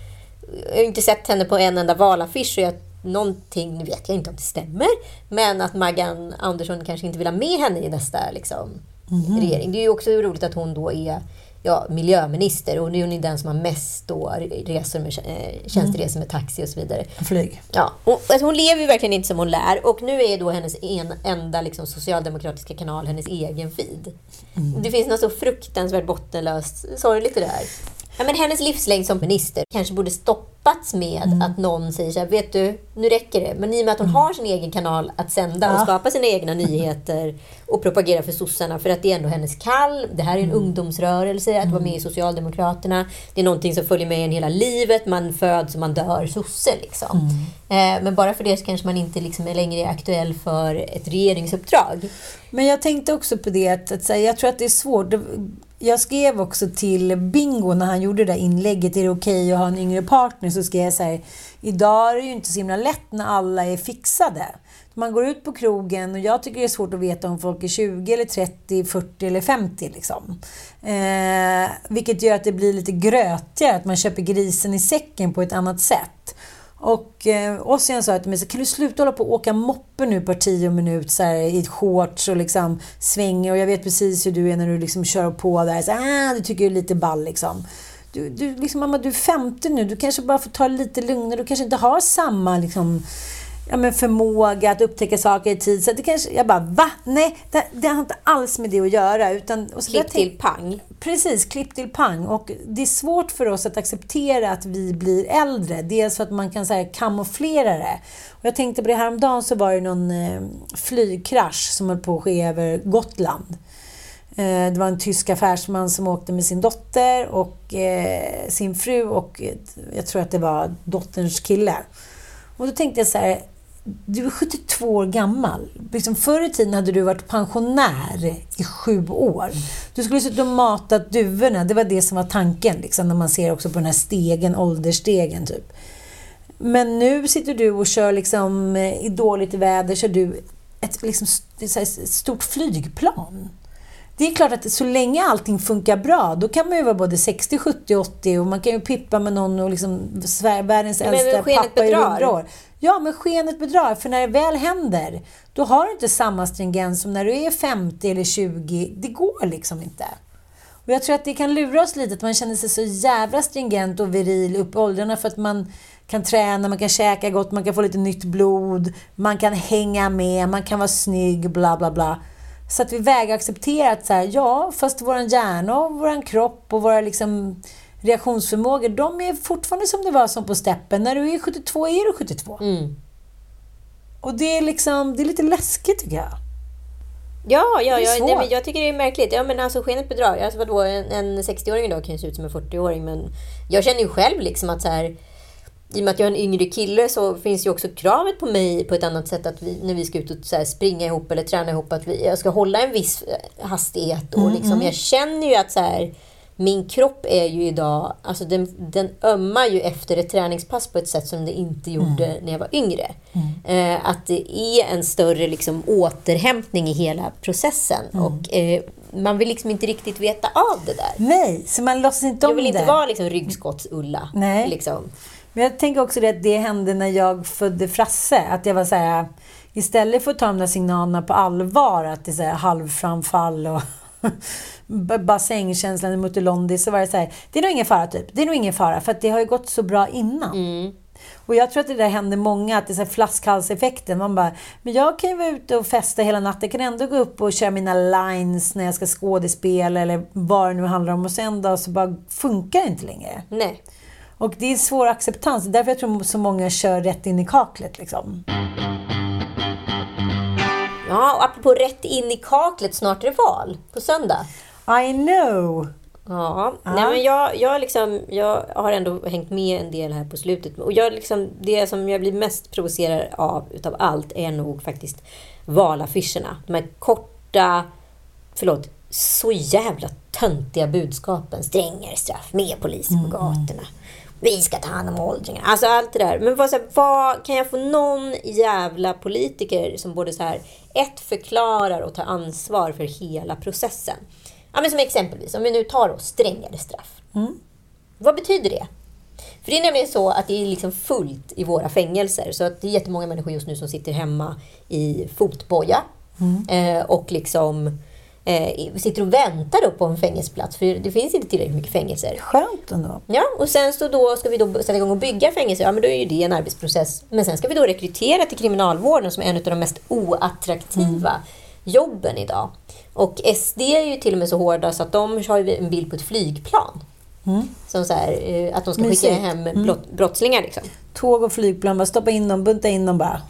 Jag har inte sett henne på en enda valaffisch och jag, någonting, nu vet jag inte om det stämmer, men att Maggan Andersson kanske inte vill ha med henne i nästa liksom, regering. Det är ju också roligt att hon då är ja, miljöminister och nu är hon den som har mest då resor med, eh, tjänsteresor med taxi och så vidare. Flyg. Ja, och, alltså hon lever ju verkligen inte som hon lär och nu är då hennes en, enda liksom, socialdemokratiska kanal hennes egen feed. Det finns något så fruktansvärt bottenlöst sorgligt i det här. Ja, men hennes livslängd som minister kanske borde stoppats med att någon säger så här, vet du, nu räcker det. Men i och med att hon har sin egen kanal att sända och Ja. skapa sina egna nyheter och propagera för sossarna, för att det är ändå hennes kall. Det här är en ungdomsrörelse, att vara med i Socialdemokraterna. Det är någonting som följer med en hela livet. Man föds och man dör sosse liksom. Eh, men bara för det så kanske man inte liksom är längre aktuell för ett regeringsuppdrag. Men jag tänkte också på det att, att säga, jag tror att det är svårt. Jag skrev också till Bingo när han gjorde det där inlägget, är det okej att ha en yngre partner? Så skrev jag så här, idag är det ju inte så himla lätt när alla är fixade. Man går ut på krogen och jag tycker det är svårt att veta om folk är 20 eller 30, 40 eller 50 liksom. Eh, vilket gör att det blir lite grötigare, att man köper grisen i säcken på ett annat sätt. Och eh, Ossian sa till mig, så, kan du sluta hålla på och åka moppe nu på tio minut så här, i ett shorts och liksom svänga och jag vet precis hur du är när du liksom kör på där. Så, ah, du tycker du är lite ball liksom. Du, du, liksom, mamma, du är 50 nu, du kanske bara får ta det lite lugnare. Du kanske inte har samma liksom, ja, men förmåga att upptäcka saker i tid. Så det kanske, jag bara, va? Nej, det, det har inte alls med det att göra. Utan, och så Klipp tänk- till pang. Precis, klipp till pang. Och det är svårt för oss att acceptera att vi blir äldre. Dels för att man kan så här, kamouflera det. Och jag tänkte på det här om dagen så var det någon eh, flygkrasch som höll på att ske över Gotland. Eh, det var en tysk affärsman som åkte med sin dotter och eh, sin fru och eh, jag tror att det var dotterns kille. Och då tänkte jag så här, du är 72 år gammal. Liksom förr i tiden hade du varit pensionär i sju år. Du skulle suttit och matat duvorna. Det var det som var tanken, liksom, när man ser också på den här stegen, åldersstegen typ. Men nu sitter du och kör liksom, i dåligt väder, kör du ett liksom, ett stort flygplan. Det är klart att så länge allting funkar bra, då kan man ju vara både 60, 70, 80 och man kan ju pippa med någon och liksom världens äldsta pappa i bedrar. 100 år. Ja, men skenet bedrar. För när det väl händer, då har du inte samma stringens som när du är 50 eller 20. Det går liksom inte. Och jag tror att det kan lura oss lite, att man känner sig så jävla stringent och viril upp i åldrarna för att man kan träna, man kan käka gott, man kan få lite nytt blod, man kan hänga med, man kan vara snygg, bla bla bla. Så att vi vägrar acceptera att så här, ja, fast vår hjärna och vår kropp och våra liksom reaktionsförmågor, de är fortfarande som det var som på steppen. När du är 72 är du 72. Mm. Och det är liksom, det är lite läskigt tycker jag. Ja, ja, ja nej, men jag tycker det är märkligt. Ja, men alltså skenet bedrar. Alltså, vadå, en, en 60-åring idag kan ju se ut som en 40-åring, men jag känner ju själv liksom att så här, i och med att jag är en yngre kille så finns ju också kravet på mig på ett annat sätt att vi, när vi ska ut och så springa ihop eller träna ihop att vi, jag ska hålla en viss eh, hastighet. Och liksom, jag känner ju att så här, min kropp är ju idag, alltså den, den ömmar ju efter ett träningspass på ett sätt som det inte gjorde när jag var yngre. Eh, att det är en större liksom, återhämtning i hela processen. Och eh, man vill liksom inte riktigt veta av det där. Nej, så man låtsas inte om Jag vill inte det. vara liksom ryggskotts-Ulla. Nej. Liksom. Men jag tänker också det att det hände när jag födde Frasse. Att jag var så här, istället för att ta de där signalerna på allvar, att det är så här halvframfall och bassängkänslan i Mutelondi, så var det så här, det är nog ingen fara typ. Det är nog ingen fara, för att det har ju gått så bra innan. Och jag tror att det där händer många, att det är flaskhalseffekten. Man bara, men jag kan ju vara ute och festa hela natten. Jag kan ändå gå upp och köra mina lines när jag ska skådespela eller vad det nu handlar om. Och sen då så bara funkar det inte längre. Nej. Och det är svår acceptans. Därför jag tror så många kör rätt in i kaklet. Liksom. Ja, och apropå rätt in i kaklet, snart är det val. På söndag. I know! Ja, Nej, men jag, jag, liksom, jag har ändå hängt med en del här på slutet. Och jag liksom, det som jag blir mest provocerad av utav allt är nog faktiskt valaffischerna. De här korta, förlåt, så jävla töntiga budskapen. Strängare straff, mer poliser på gatorna. Vi ska ta hand om åldringarna. Alltså allt det där. Men vad, så här, vad kan jag få någon jävla politiker som både så här, ett förklarar och tar ansvar för hela processen. Ja, men som exempelvis, om vi nu tar då strängare straff. Vad betyder det? För det är nämligen så att det är liksom fullt i våra fängelser. Så att det är jättemånga människor just nu som sitter hemma i fotboja. Eh, och liksom eh, sitter och väntar då på en fängelseplats. För det finns inte tillräckligt mycket fängelser. Skönt ändå. Ja, och sen så då ska vi då sätta igång och bygga fängelser. Ja, men då är ju det en arbetsprocess. Men sen ska vi då rekrytera till kriminalvården som är en av de mest oattraktiva jobben idag. Och SD är ju till och med så hårda så att de har en bild på ett flygplan. Som så här, eh, att de ska skicka Mysigt. hem brott, brottslingar liksom. Tåg och flygplan, bara stoppa in dem, bunta in dem bara.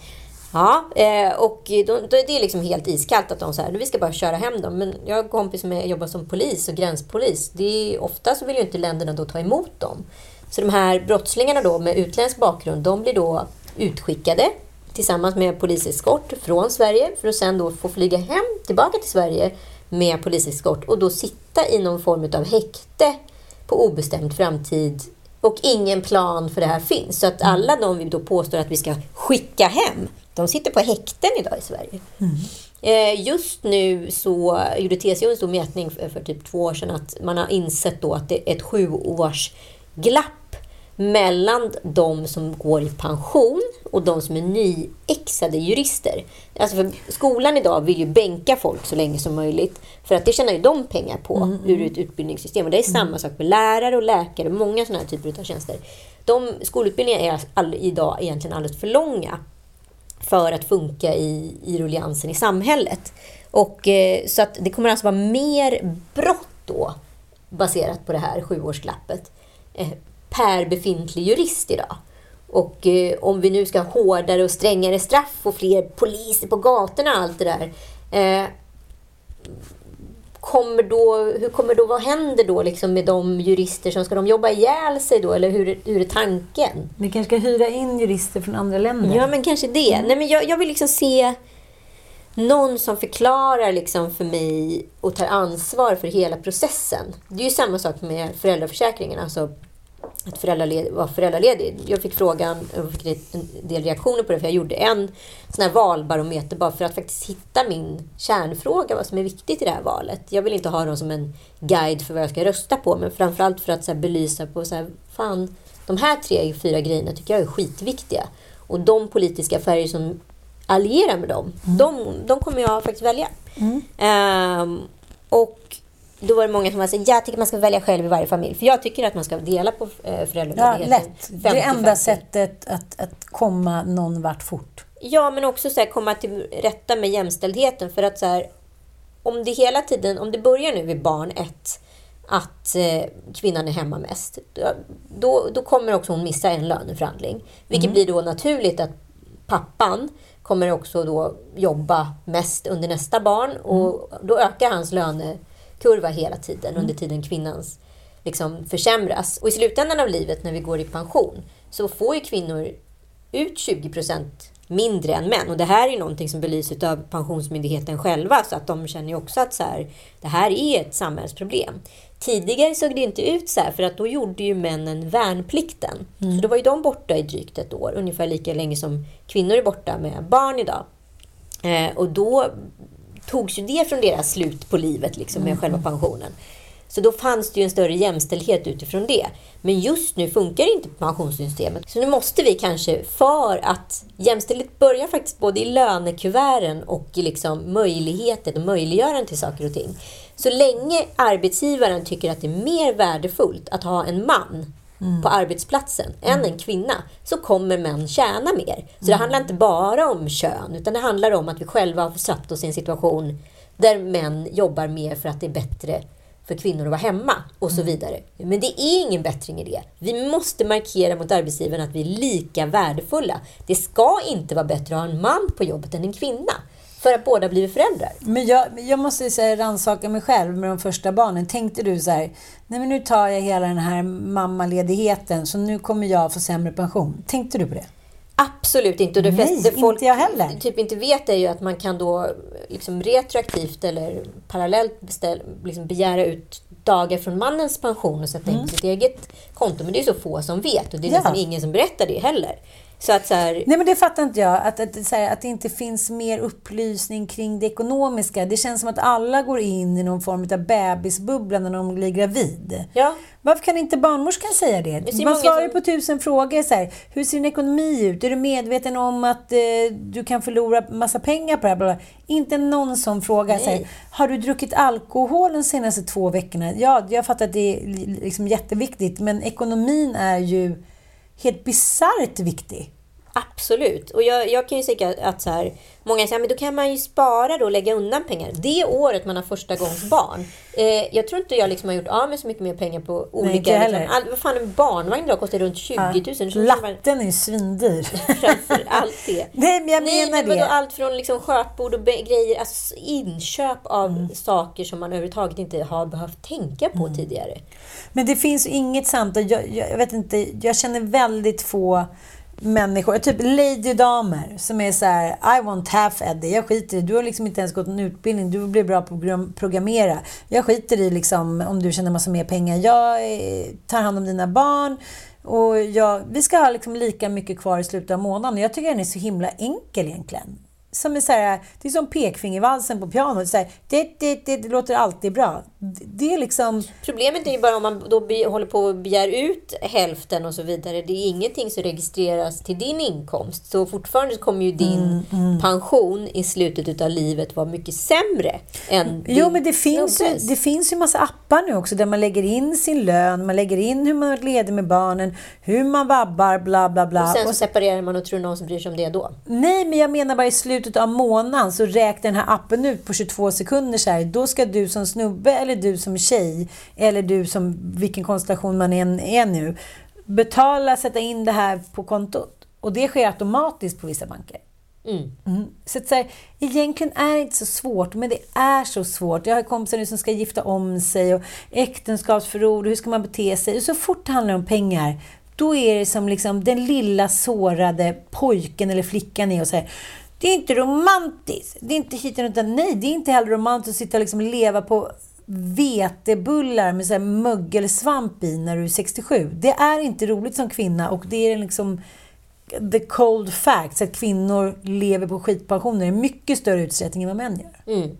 Ja, eh, och då, då är det liksom helt iskallt att de säger vi ska bara köra hem dem. Men jag har en kompis som jobbar som polis och gränspolis. Det är, ofta så vill ju inte länderna då ta emot dem. Så de här brottslingarna då med utländsk bakgrund, de blir då utskickade tillsammans med poliseskort från Sverige för att sen då få flyga hem tillbaka till Sverige med poliseskort och då sitta i någon form av häkte på obestämd framtid och ingen plan för det här finns. Så att alla de vi då påstår att vi ska skicka hem, de sitter på häkten idag i Sverige. Eh, Just nu så gjorde TCO en stor mätning för, typ två år sedan att man har insett då att det är ett sjuårs glapp mellan de som går i pension och de som är nyexade jurister. Alltså för skolan idag vill ju bänka folk så länge som möjligt för att det tjänar ju de pengar på ur ett utbildningssystem. Och det är samma sak med lärare och läkare, många sådana här typer av tjänster. De skolutbildningarna är all, idag egentligen alldeles för långa för att funka i, i rulliansen i samhället. Och, eh, så att det kommer alltså vara mer brott då, baserat på det här sjuårsglappet, eh, per befintlig jurist idag. Och eh, om vi nu ska ha hårdare och strängare straff och fler poliser på gatorna och allt det där. Eh, Kommer då, hur kommer då, vad händer då liksom med de jurister som ska de jobba ihjäl sig då? Eller hur, hur är tanken? Ni kanske ska hyra in jurister från andra länder. Ja, men kanske det. Nej, men jag, jag vill liksom se någon som förklarar liksom för mig och tar ansvar för hela processen. Det är ju samma sak med föräldraförsäkringen. Alltså att föräldraled, vara föräldraledig. Jag fick frågan och fick en del reaktioner på det för jag gjorde en sån här valbarometer bara för att faktiskt hitta min kärnfråga, vad som är viktigt i det här valet. Jag vill inte ha dem som en guide för vad jag ska rösta på men framförallt för att så här, belysa på så här, fan, de här tre, fyra grejerna tycker jag är skitviktiga. Och de politiska färger som allierar med dem, de, de kommer jag faktiskt välja. Ehm, och då var det många som var så jag tycker man ska välja själv i varje familj. För jag tycker att man ska dela på eh, Ja, föräldraledigheten. lätt. Det 50-50. enda sättet att, att komma någon vart fort. Ja, men också så här, komma till rätta med jämställdheten. För att så här, om det hela tiden, om det börjar nu vid barn ett, att eh, kvinnan är hemma mest, då, då kommer också hon missa en löneförhandling. Vilket blir då naturligt att pappan kommer också då jobba mest under nästa barn och då ökar hans lönekurva hela tiden under tiden kvinnans liksom försämras. Och i slutändan av livet när vi går i pension så får ju kvinnor ut 20 procent mindre än män. Och det här är någonting som belyses av Pensionsmyndigheten själva, så att de känner ju också att så här, det här är ett samhällsproblem. Tidigare såg det inte ut så här, för att då gjorde ju männen värnplikten. Så då var ju de borta i drygt ett år, ungefär lika länge som kvinnor är borta med barn idag. Eh, och då togs ju det från deras slut på livet, liksom, med själva pensionen. Så då fanns det ju en större jämställdhet utifrån det. Men just nu funkar inte pensionssystemet. Så nu måste vi kanske, för att jämställdhet börjar faktiskt både i lönekuverten och i liksom möjligheten och möjliggörandet till saker och ting. Så länge arbetsgivaren tycker att det är mer värdefullt att ha en man på arbetsplatsen än en kvinna så kommer män tjäna mer. Så det handlar inte bara om kön utan det handlar om att vi själva har satt oss i en situation där män jobbar mer för att det är bättre för kvinnor att vara hemma och så vidare. Men det är ingen bättring i det. Vi måste markera mot arbetsgivaren att vi är lika värdefulla. Det ska inte vara bättre att ha en man på jobbet än en kvinna. För att båda blir föräldrar. Men jag, jag måste säga rannsaka mig själv med de första barnen. Tänkte du så här, nej men nu tar jag hela den här mammaledigheten så nu kommer jag få sämre pension. Tänkte du på det? Absolut inte. Och det Nej, flesta folk inte jag heller. typ inte vet är ju att man kan då liksom retroaktivt eller parallellt beställ, liksom begära ut dagar från mannens pension och sätta in på sitt eget konto. Men det är så få som vet och det är Mm. Ja. nästan ingen som berättar det heller. Så att så här, Nej men det fattar inte jag. Att, att, här, att det inte finns mer upplysning kring det ekonomiska. Det känns som att alla går in i någon form av bebisbubbla när de blir gravid. ja, Varför kan inte barnmorskan säga det? Det Man svarar som- på tusen frågor. Så här, hur ser din ekonomi ut? Är du medveten om att eh, du kan förlora massa pengar på det här? Bla, bla. Inte någon sån fråga. Så här, har du druckit alkohol de senaste två veckorna? Ja, jag fattar att det är li- liksom jätteviktigt. Men ekonomin är ju helt bisarrt viktig. Absolut. Och jag, jag kan ju säga att så här, många säger men då kan man ju spara då och lägga undan pengar. Det året man har första gångs barn. Eh, jag tror inte jag liksom har gjort av med så mycket mer pengar på olika... jag liksom, all, vad fan, en barnvagn idag kostar runt 20 000. Så känner man Latten är ju svindyr. framför allt det. Nej, men jag Nej, menar men vadå, det. allt från liksom skötbord och grejer, alltså inköp av Mm. saker som man överhuvudtaget inte har behövt tänka på Mm. tidigare. Men det finns inget samtal. Jag, jag, jag vet inte, jag känner väldigt få människor, typ lady damer som är så här: I want half Eddie, jag skiter i Du har liksom inte ens gått en utbildning, du blir bra på att programmera. Jag skiter i liksom om du tjänar massa mer pengar. Jag eh, tar hand om dina barn och jag, vi ska ha liksom lika mycket kvar i slutet av månaden. Jag tycker den är så himla enkel egentligen. Som är så här, det är som pekfingervalsen på pianot. Så här, det, det, det, det låter alltid bra. Det, är liksom... Problemet är ju bara om man då håller på och begär ut hälften och så vidare. Det är ingenting som registreras till din inkomst. Så fortfarande kommer ju din Mm, pension i slutet av livet vara mycket sämre än Jo, din men det finns, ju, det finns ju massa appar nu också där man lägger in sin lön, man lägger in hur man är ledig med barnen, hur man vabbar, bla bla bla. Och sen så, separerar man och tror någon som bryr sig om det då. nej, men jag menar bara i slutet av månaden så räknar den här appen ut på 22 sekunder så här. Då ska du som snubbe eller du som tjej eller du som vilken konstellation man än är nu betala, sätta in det här på kontot. Och det sker automatiskt på vissa banker. Mm. Så, att så här, egentligen är det inte så svårt, men det är så svårt. Jag har kompisar nu som ska gifta om sig och äktenskapsförord, hur ska man bete sig? Och så fort det handlar om pengar, då är det som liksom den lilla sårade pojken eller flickan är och säger det är inte romantiskt. Det är inte hit utan nej, det är inte heller romantiskt att sitta och liksom leva på vetebullar med så här mögelsvamp i när du är 67. Det är inte roligt som kvinna och det är liksom the cold facts att kvinnor lever på skitpensioner i mycket större utsträckning än vad män gör. Mm.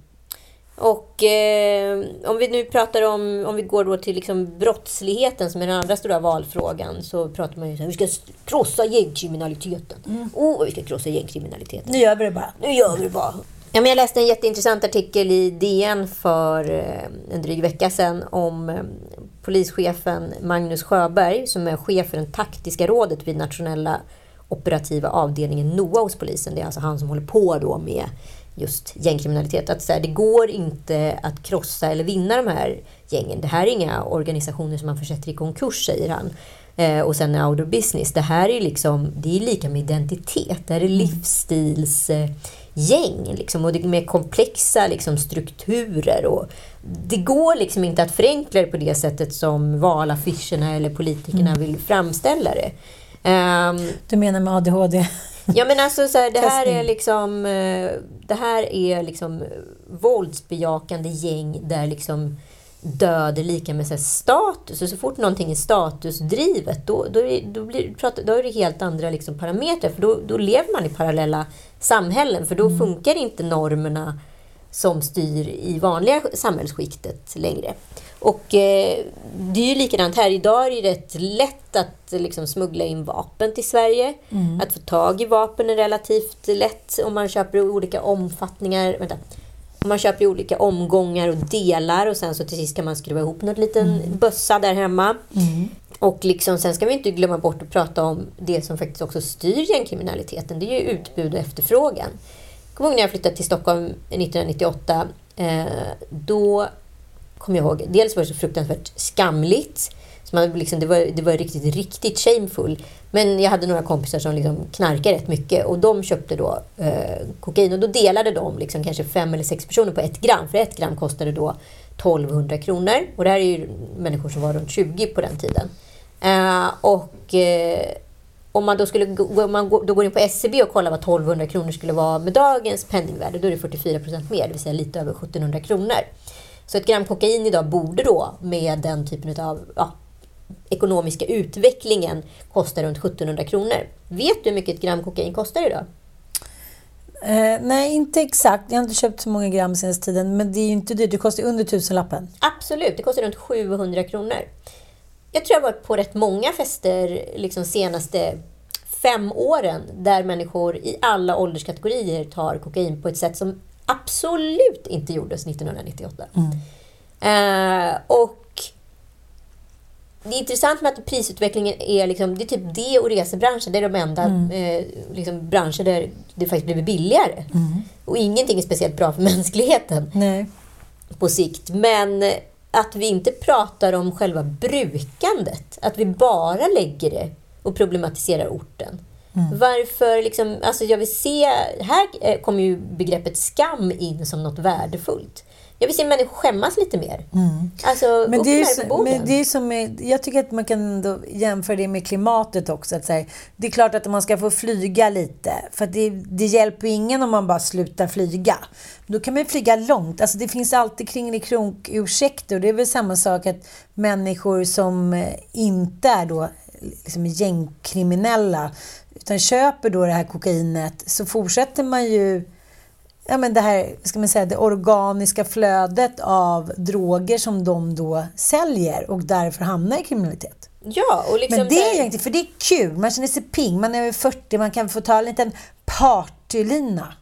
Och eh, om vi nu pratar om, om vi går då till liksom brottsligheten som är den andra stora valfrågan så pratar man ju så här, vi ska krossa gängkriminaliteten. Mm. Åh, vi ska krossa gängkriminaliteten. Nu gör vi det bara. Nu gör vi det bara. Ja, men jag läste en jätteintressant artikel i DN för eh, en dryg vecka sedan om eh, polischefen Magnus Sjöberg som är chef för det taktiska rådet vid nationella operativa avdelningen NOA hos polisen. Det är alltså han som håller på då med just gängkriminalitet. Att så här, det går inte att krossa eller vinna de här gängen. Det här är inga organisationer som man försätter i konkurs, säger han. Eh, och sen är out of business. Det här är liksom, det är lika med identitet. Det här är livsstils livsstilsgäng. Liksom, och det är mer komplexa liksom, strukturer. Och det går liksom inte att förenkla det på det sättet som valaffischerna eller politikerna vill framställa det. Ehm, Du menar med ADHD? Ja men alltså så här, det här är liksom eh, Det här är liksom våldsbejakande gäng där liksom död är lika med så status. Och så fort någonting är statusdrivet då, då, är, då, blir, då är det helt andra liksom parametrar. För då, då lever man i parallella samhällen. För då funkar inte normerna som styr i vanliga samhällsskiktet längre. Och eh, det är ju likadant här. Idag är det rätt lätt att liksom, smuggla in vapen till Sverige. Att få tag i vapen är relativt lätt om man köper olika omfattningar. Vänta. Man köper i olika omgångar och delar och sen så till sist kan man skruva ihop något liten bössa där hemma. Och liksom, sen ska vi inte glömma bort att prata om det som faktiskt också styr gängkriminaliteten. Det är ju utbud och efterfrågan. Jag kommer ihåg när jag flyttade till Stockholm 1998. Eh, då kommer jag ihåg, dels var det så fruktansvärt skamligt. Så man liksom, det, var, det var riktigt, riktigt shameful. Men jag hade några kompisar som liksom knarkade rätt mycket och de köpte då eh, kokain och då delade de liksom kanske fem eller sex personer på ett gram. För ett gram kostade då 1200 kronor. Och det här är ju människor som var runt 20 på den tiden. Eh, och eh, om man då, skulle, gå- om man gå- då går in på SCB och kollar vad 1200 kronor skulle vara med dagens penningvärde, då är det 44 procent mer, det vill säga lite över 1700 kronor. Så ett gram kokain idag borde då med den typen av ja, ekonomiska utvecklingen kosta runt 1700 kronor. Vet du hur mycket ett gram kokain kostar idag? Eh, nej, inte exakt. Jag har inte köpt så många gram senaste tiden, men det är ju inte dyrt. Det kostar under tusenlappen. Absolut, det kostar runt 700 kronor. Jag tror jag har varit på rätt många fester liksom senaste fem åren där människor i alla ålderskategorier tar kokain på ett sätt som absolut inte gjordes 1998. Eh, och det är intressant med att prisutvecklingen är liksom, det är typ det och resebranschen, det är de enda eh, liksom, branscher där det faktiskt blivit billigare. Och ingenting är speciellt bra för mänskligheten Nej. på sikt. Men att vi inte pratar om själva brukandet. Att vi bara lägger det och problematiserar orten. Varför liksom, alltså jag vill se, här eh, kommer ju begreppet skam in som något värdefullt. Jag vill se människor skämmas lite mer. Alltså, Men det, är så, men det är som med, jag tycker att man kan jämföra det med klimatet också. Att här, det är klart att man ska få flyga lite. För det, det hjälper ingen om man bara slutar flyga. Då kan man flyga långt. Alltså det finns alltid kringelikrok-ursäkter. Och det är väl samma sak att människor som eh, inte är då liksom gängkriminella utan köper då det här kokainet så fortsätter man ju ja, men det här ska man säga, det organiska flödet av droger som de då säljer och därför hamnar i kriminalitet. Ja, och liksom Men det är inte, för det är kul, man känner sig ping, man är över 40, man kan få ta en liten partylina.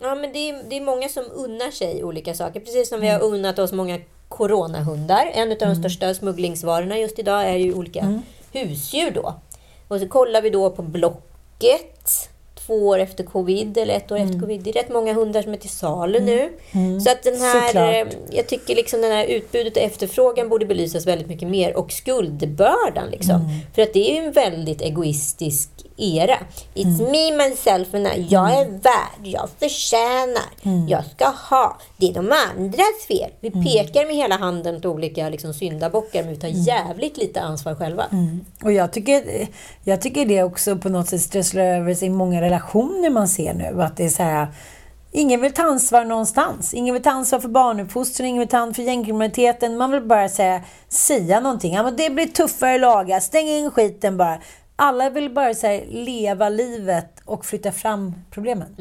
Ja, men det är, det är många som unnar sig olika saker. Precis som vi har unnat oss många coronahundar. En av de största smugglingsvarorna just idag är ju olika husdjur då. Och så kollar vi då på Blocket två år efter covid eller ett år efter covid. Det är rätt många hundar som är till salu nu. Så att den här, Såklart. eh, jag tycker liksom den här utbudet och efterfrågan borde belysas väldigt mycket mer. Och skuldbördan liksom. För att det är en väldigt egoistisk era. It's me, myself and I. Jag är värd, jag förtjänar, jag ska ha. Det är de andras fel. Vi pekar med hela handen till olika liksom, syndabockar men vi tar jävligt lite ansvar själva. Och jag tycker, jag tycker det också på något sätt strösslar över sig i många relationer man ser nu. Att det är så här, ingen vill ta ansvar någonstans. Ingen vill ta ansvar för barnuppfostran, ingen vill ta ansvar för gängkriminaliteten. Man vill bara säga, säga någonting. Ja, men det blir tuffare lagar, stäng in skiten bara. Alla vill bara så här, leva livet och flytta fram problemen.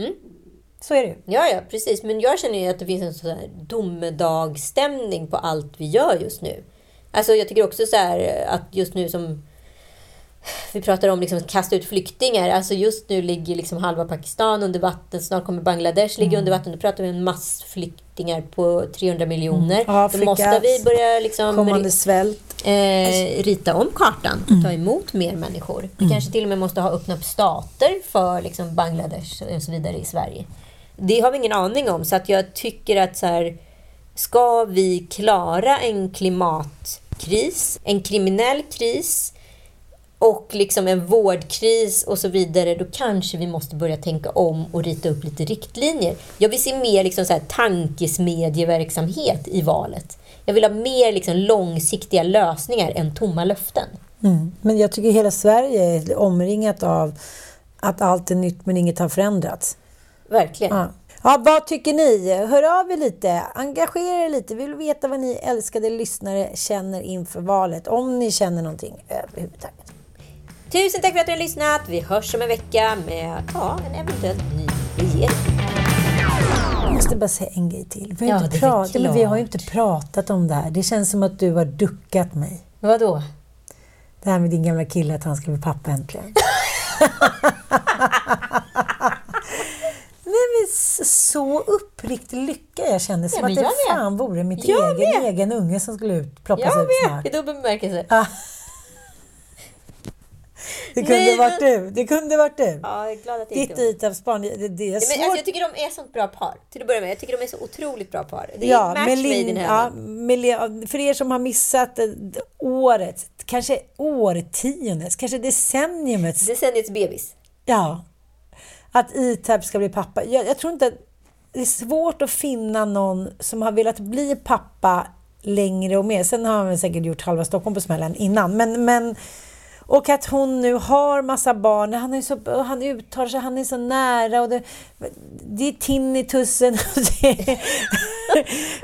Så är det ju. Ja, ja, precis. Men jag känner ju att det finns en sån här domedagsstämning på allt vi gör just nu. Alltså jag tycker också så här att just nu som vi pratar om liksom att kasta ut flyktingar. Alltså just nu ligger liksom halva Pakistan under vatten. Snart kommer Bangladesh ligga under vatten. Då pratar vi om massflyktingar på 300 miljoner. Då Afrika, måste vi börja liksom Kommande svält. eh, rita om kartan och ta emot mer människor. Vi kanske till och med måste ha öppna upp stater för liksom Bangladesh och så vidare i Sverige. Det har vi ingen aning om, så att jag tycker att så här, ska vi klara en klimatkris, en kriminell kris och liksom en vårdkris och så vidare, då kanske vi måste börja tänka om och rita upp lite riktlinjer. Jag vill se mer liksom så här tankesmedjeverksamhet i valet. Jag vill ha mer liksom långsiktiga lösningar än tomma löften. Mm. Men jag tycker hela Sverige är omringat av att allt är nytt men inget har förändrats. Verkligen. Ja. Ja, vad tycker ni? Hör av er lite. Engagera er lite. Vi vill veta vad ni älskade lyssnare känner inför valet. Om ni känner någonting överhuvudtaget. Tusen tack för att ni har lyssnat. Vi hörs om en vecka med ja, en eventuellt ny regering. Jag måste bara säga en grej till. Vi har, Ja, inte pratat, men vi har ju inte pratat om det här. Det känns som att du har duckat mig. Vadå? Det här med din gamla kille, att han ska bli pappa äntligen. Nej, men så uppriktig lycka jag kände. Som Ja, att det jag med. fan vore mitt Jag egen, med. egen unge som skulle ut, plockas Jag ut vet, snart. i dubbel bemärkelse. Ja. Det kunde Nej, varit men- du. Det kunde varit du. Ja, jag är glad att det Ditt var. Itab-span, det, det är Men svårt. alltså, jag tycker de är sånt bra par. Till att börja med. Jag tycker de är så otroligt bra par. Det är Ja, match med made Lin, in ja, Le- för er som har missat eh, året, kanske årtiondets, kanske decenniumets, Decenniets bebis. ja, att Itab ska bli pappa. Jag, jag tror inte att det är svårt att finna någon som har velat bli pappa längre och mer. Sen har han säkert gjort halva Stockholm på smällen innan, men, men och att hon nu har massa barn. Han, är så, han uttalar sig, han är så nära. Och det, det är tinnitusen. Och, det,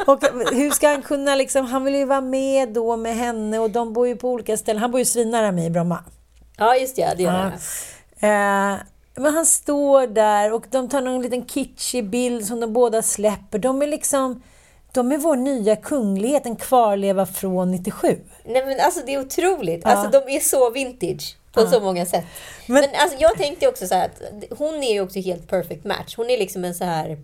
och hur ska han kunna liksom... Han vill ju vara med då med henne och de bor ju på olika ställen. Han bor ju svinnära mig i Bromma. Ja, just det. Det gör Ja. jag. Eh, men han står där och de tar någon liten kitschig bild som de båda släpper. De är liksom... De är vår nya kunglighet, en kvarleva från 97. Nej men alltså det är otroligt. Alltså de är så vintage på så många sätt. Men, Men- alltså jag tänkte också så att hon är ju också helt perfect match. Hon är liksom en så här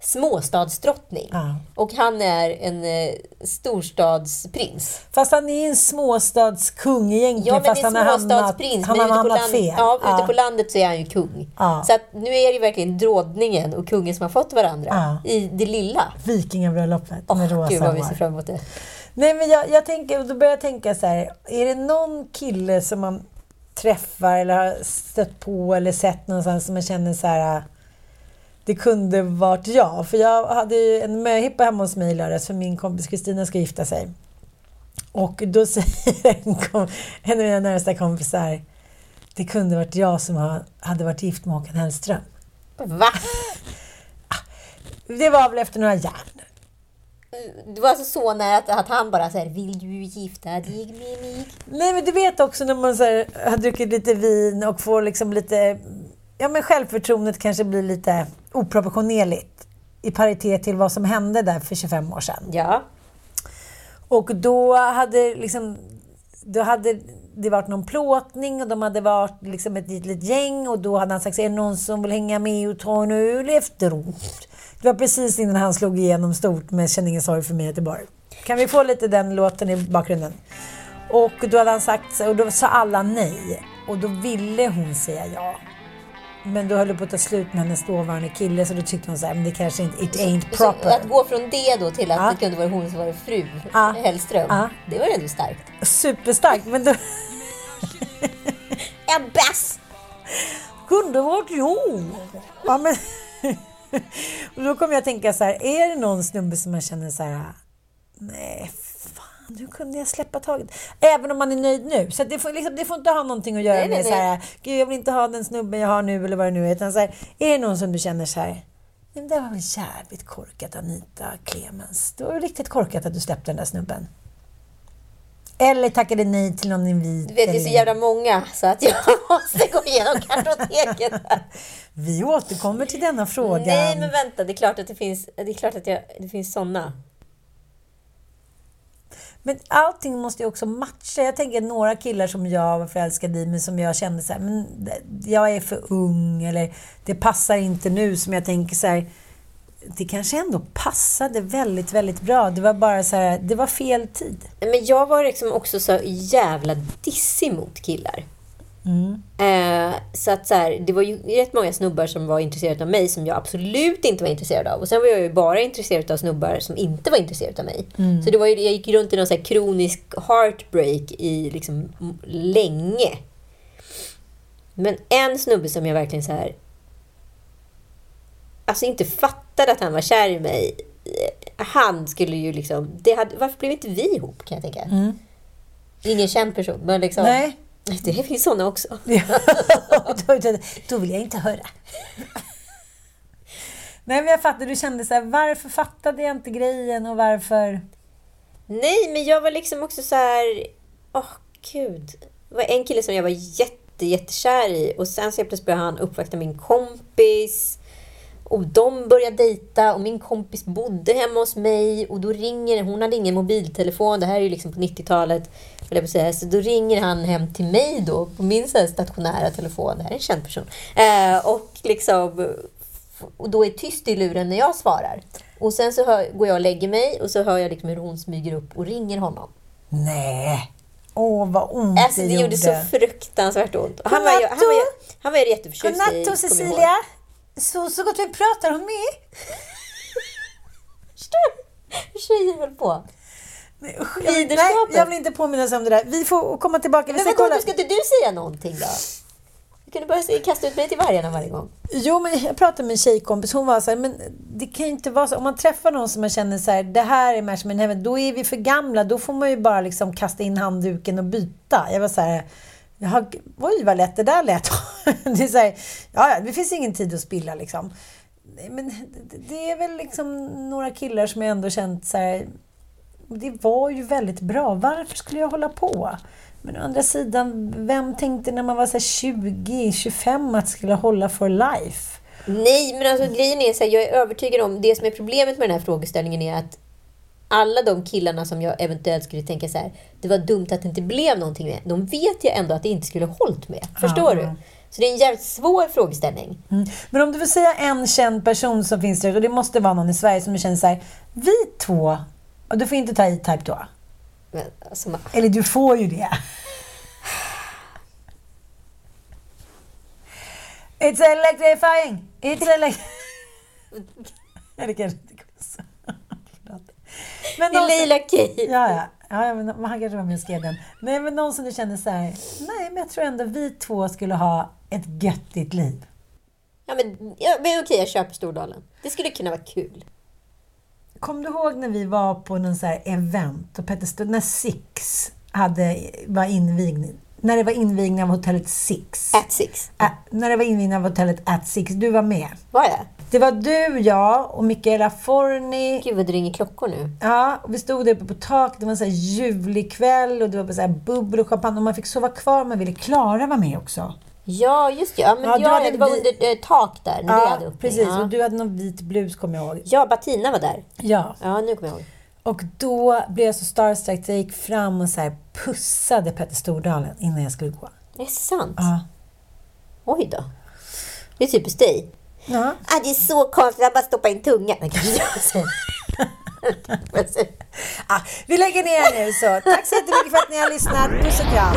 småstadsdrottning. Ja. Och han är en eh, storstadsprins. Fast han är en småstadskung egentligen. Ja, men fast det är han har hamnat, småstadsprins. han har ute hamnat fel. ja, ute Ja. på landet så är han ju kung. Ja. Så att nu är det ju verkligen drådningen och kungen som har fått varandra i det lilla. Vikingabröllopet med rosa gud vad vi ser fram emot det. Nej, men jag, jag tänker, då börjar jag tänka så här. Är det någon kille som man träffar eller har stött på eller sett någonstans som man känner så här. Det kunde varit jag. För jag hade ju en möhippa hemma hos mig i lördags för min kompis Kristina ska gifta sig. Och då säger en, kom, en av mina närmsta kompisar det kunde varit jag som ha- hade varit gift med Håkan Hellström. Va? Det var väl efter några järn. Det var alltså så nära att, att han bara säger Vill du gifta dig med mig? Nej, men du vet också när man så här, har druckit lite vin och får liksom lite... Ja, men självförtroendet kanske blir lite oproportionerligt i paritet till vad som hände där för 25 år sedan. Ja. Och då hade liksom... Då hade det varit någon plåtning och de hade varit liksom ett litet gäng och då hade han sagt är det någon som vill hänga med och ta en öl efteråt? Det var precis innan han slog igenom stort med Känn ingen sorg för mig i Göteborg. Kan vi få lite den låten i bakgrunden? Och då hade han sagt och då sa alla nej. Och då ville hon säga ja. Men då höll på att ta slut med hennes dåvarande kille så då tyckte hon så här, men det kanske inte, it ain't Så proper. att gå från det då till att Ja. det kunde vara hon som var fru Ja. Hellström. Ja. Det var ändå starkt. Superstarkt, men då En bass! kunde varit jag. Ja, men... och då kommer jag att tänka så här, är det någon snubbe som man känner så här, nej fan, nu kunde jag släppa taget. Även om man är nöjd nu. Så det, får, liksom, det får inte ha någonting att göra Nej, nej, med så här, gud jag vill inte ha den snubben jag har nu eller vad det nu är. Utan så här, är det någon som du känner så här, nej, det var väl jävligt korkat Anita Clemens. Det var riktigt korkat att du släppte den där snubben. Eller tackade nej till någon invit. Du vet, det är så jävla många så att jag måste gå igenom kartoteket. här. Vi återkommer till denna frågan. Nej, men vänta. Det är klart att det finns, det är klart att jag, det finns såna. Men allting måste ju också matcha. Jag tänker några killar som jag var förälskad i, men som jag kände så här, men jag är för ung eller det passar inte nu. Som jag tänker så här, det kanske ändå passade väldigt, väldigt bra. Det var bara så här, det var fel tid. Men jag var liksom också så jävla dissig mot killar. Eh, så att så här, det var ju rätt många snubbar som var intresserade av mig som jag absolut inte var intresserad av. Och sen var jag ju bara intresserad av snubbar som inte var intresserade av mig. Så det var ju, jag gick runt i någon så här kronisk heartbreak i liksom länge. Men en snubbe som jag verkligen så här alltså inte fattade att han var kär i mig. eh, Han skulle ju liksom... Det hade, varför blev inte vi ihop kan jag tänka? Ingen känd person, men liksom... Nej. Det finns såna också. då, då, då vill jag inte höra. Nej, men jag fattar. Du kände så här, varför fattade jag inte grejen och varför... Nej, men jag var liksom också så här... Åh, oh, gud. Det var en kille som jag var jätte, jättekär i och sen så plötsligt började han uppvakta min kompis. Och de började dejta och min kompis bodde hemma hos mig och då ringer, hon hade ingen mobiltelefon, det här är ju liksom på 90-talet, så då ringer han hem till mig då på min så stationära telefon, det här är en känd person, eh, och liksom och då är tyst i luren när jag svarar. Och sen så hör, går jag och lägger mig och så hör jag liksom hur hon smyger upp och ringer honom. Nej! Åh, vad ont alltså, det, det gjorde. så fruktansvärt ont. Han var, ju, han, var, han var ju jätteförtjust i... Godnatt Cecilia! Så, så gott vi pratar hon med. Förstår du hur tjejer höll på? Nej, jag vill inte påminnas om det där. Vi får komma tillbaka. Vi men vadå, kolla. ska inte du säga någonting då? Du kunde bara kasta ut mig till vargarna varje gång. Jo, men jag pratade med en tjejkompis. Hon var så här, men det kan ju inte vara så. Om man träffar någon som man känner så här, det här är match med heaven, då är vi för gamla. Då får man ju bara liksom kasta in handduken och byta. Jag var så här, Jaha, oj vad lätt det där lät. det är så här, ja, det finns ingen tid att spilla liksom. Men det är väl liksom några killar som jag ändå känt så här, det var ju väldigt bra. Varför skulle jag hålla på? Men å andra sidan, vem tänkte när man var 20-25 att skulle hålla for life? Nej, men alltså grejen är så här, jag är övertygad om, det som är problemet med den här frågeställningen är att alla de killarna som jag eventuellt skulle tänka så här, det var dumt att det inte blev någonting med, de vet jag ändå att det inte skulle hållit med. Förstår du? Så det är en jävligt svår frågeställning. Mm. Men om du vill säga en känd person som finns där, och det måste vara någon i Sverige som känner så här, vi två, du får inte ta E-Type då? Men, alltså, man... Eller du får ju det. It's electrifying! It's electrifying! det kanske inte så. Men någon lila Key. Ja, ja. ja men han kanske var med och skrev den. Nej, men någon som du kände så här, nej, men jag tror ändå vi två skulle ha ett göttigt liv. Ja, men, ja, men okej, jag köper Stordalen. Det skulle kunna vara kul. Kom du ihåg när vi var på någon så här event och Petter Stord, när Six hade, var invigning? När det var invigning av hotellet Six. At Six. Ä, när det var invigning av hotellet At Six. Du var med. Var jag? Det var du, jag och Mikaela Forni. Gud vad det ringer klockor nu. Ja, vi stod där uppe på taket. Det var en sån här ljuvlig kväll och det var så här bubbel och champagne. Och man fick sova kvar man ville. Klara var med också. Ja, just det. Ja, men ja, jag, det var under äh, tak där när ja, hade öppning. precis. Ja. Och du hade någon vit blus, kommer jag ihåg. Ja, Batina var där. Ja. Ja, nu kommer jag ihåg. Och då blev jag så starstruck. Jag gick fram och så här pussade Petter Stordalen innan jag skulle gå. Det är sant? Ja. Oj då. Det är typiskt dig. Ja. Ah, det är så konstigt att bara stoppa in tungan. ah, vi lägger ner nu så. Tack så jättemycket för att ni har lyssnat. Puss och kram.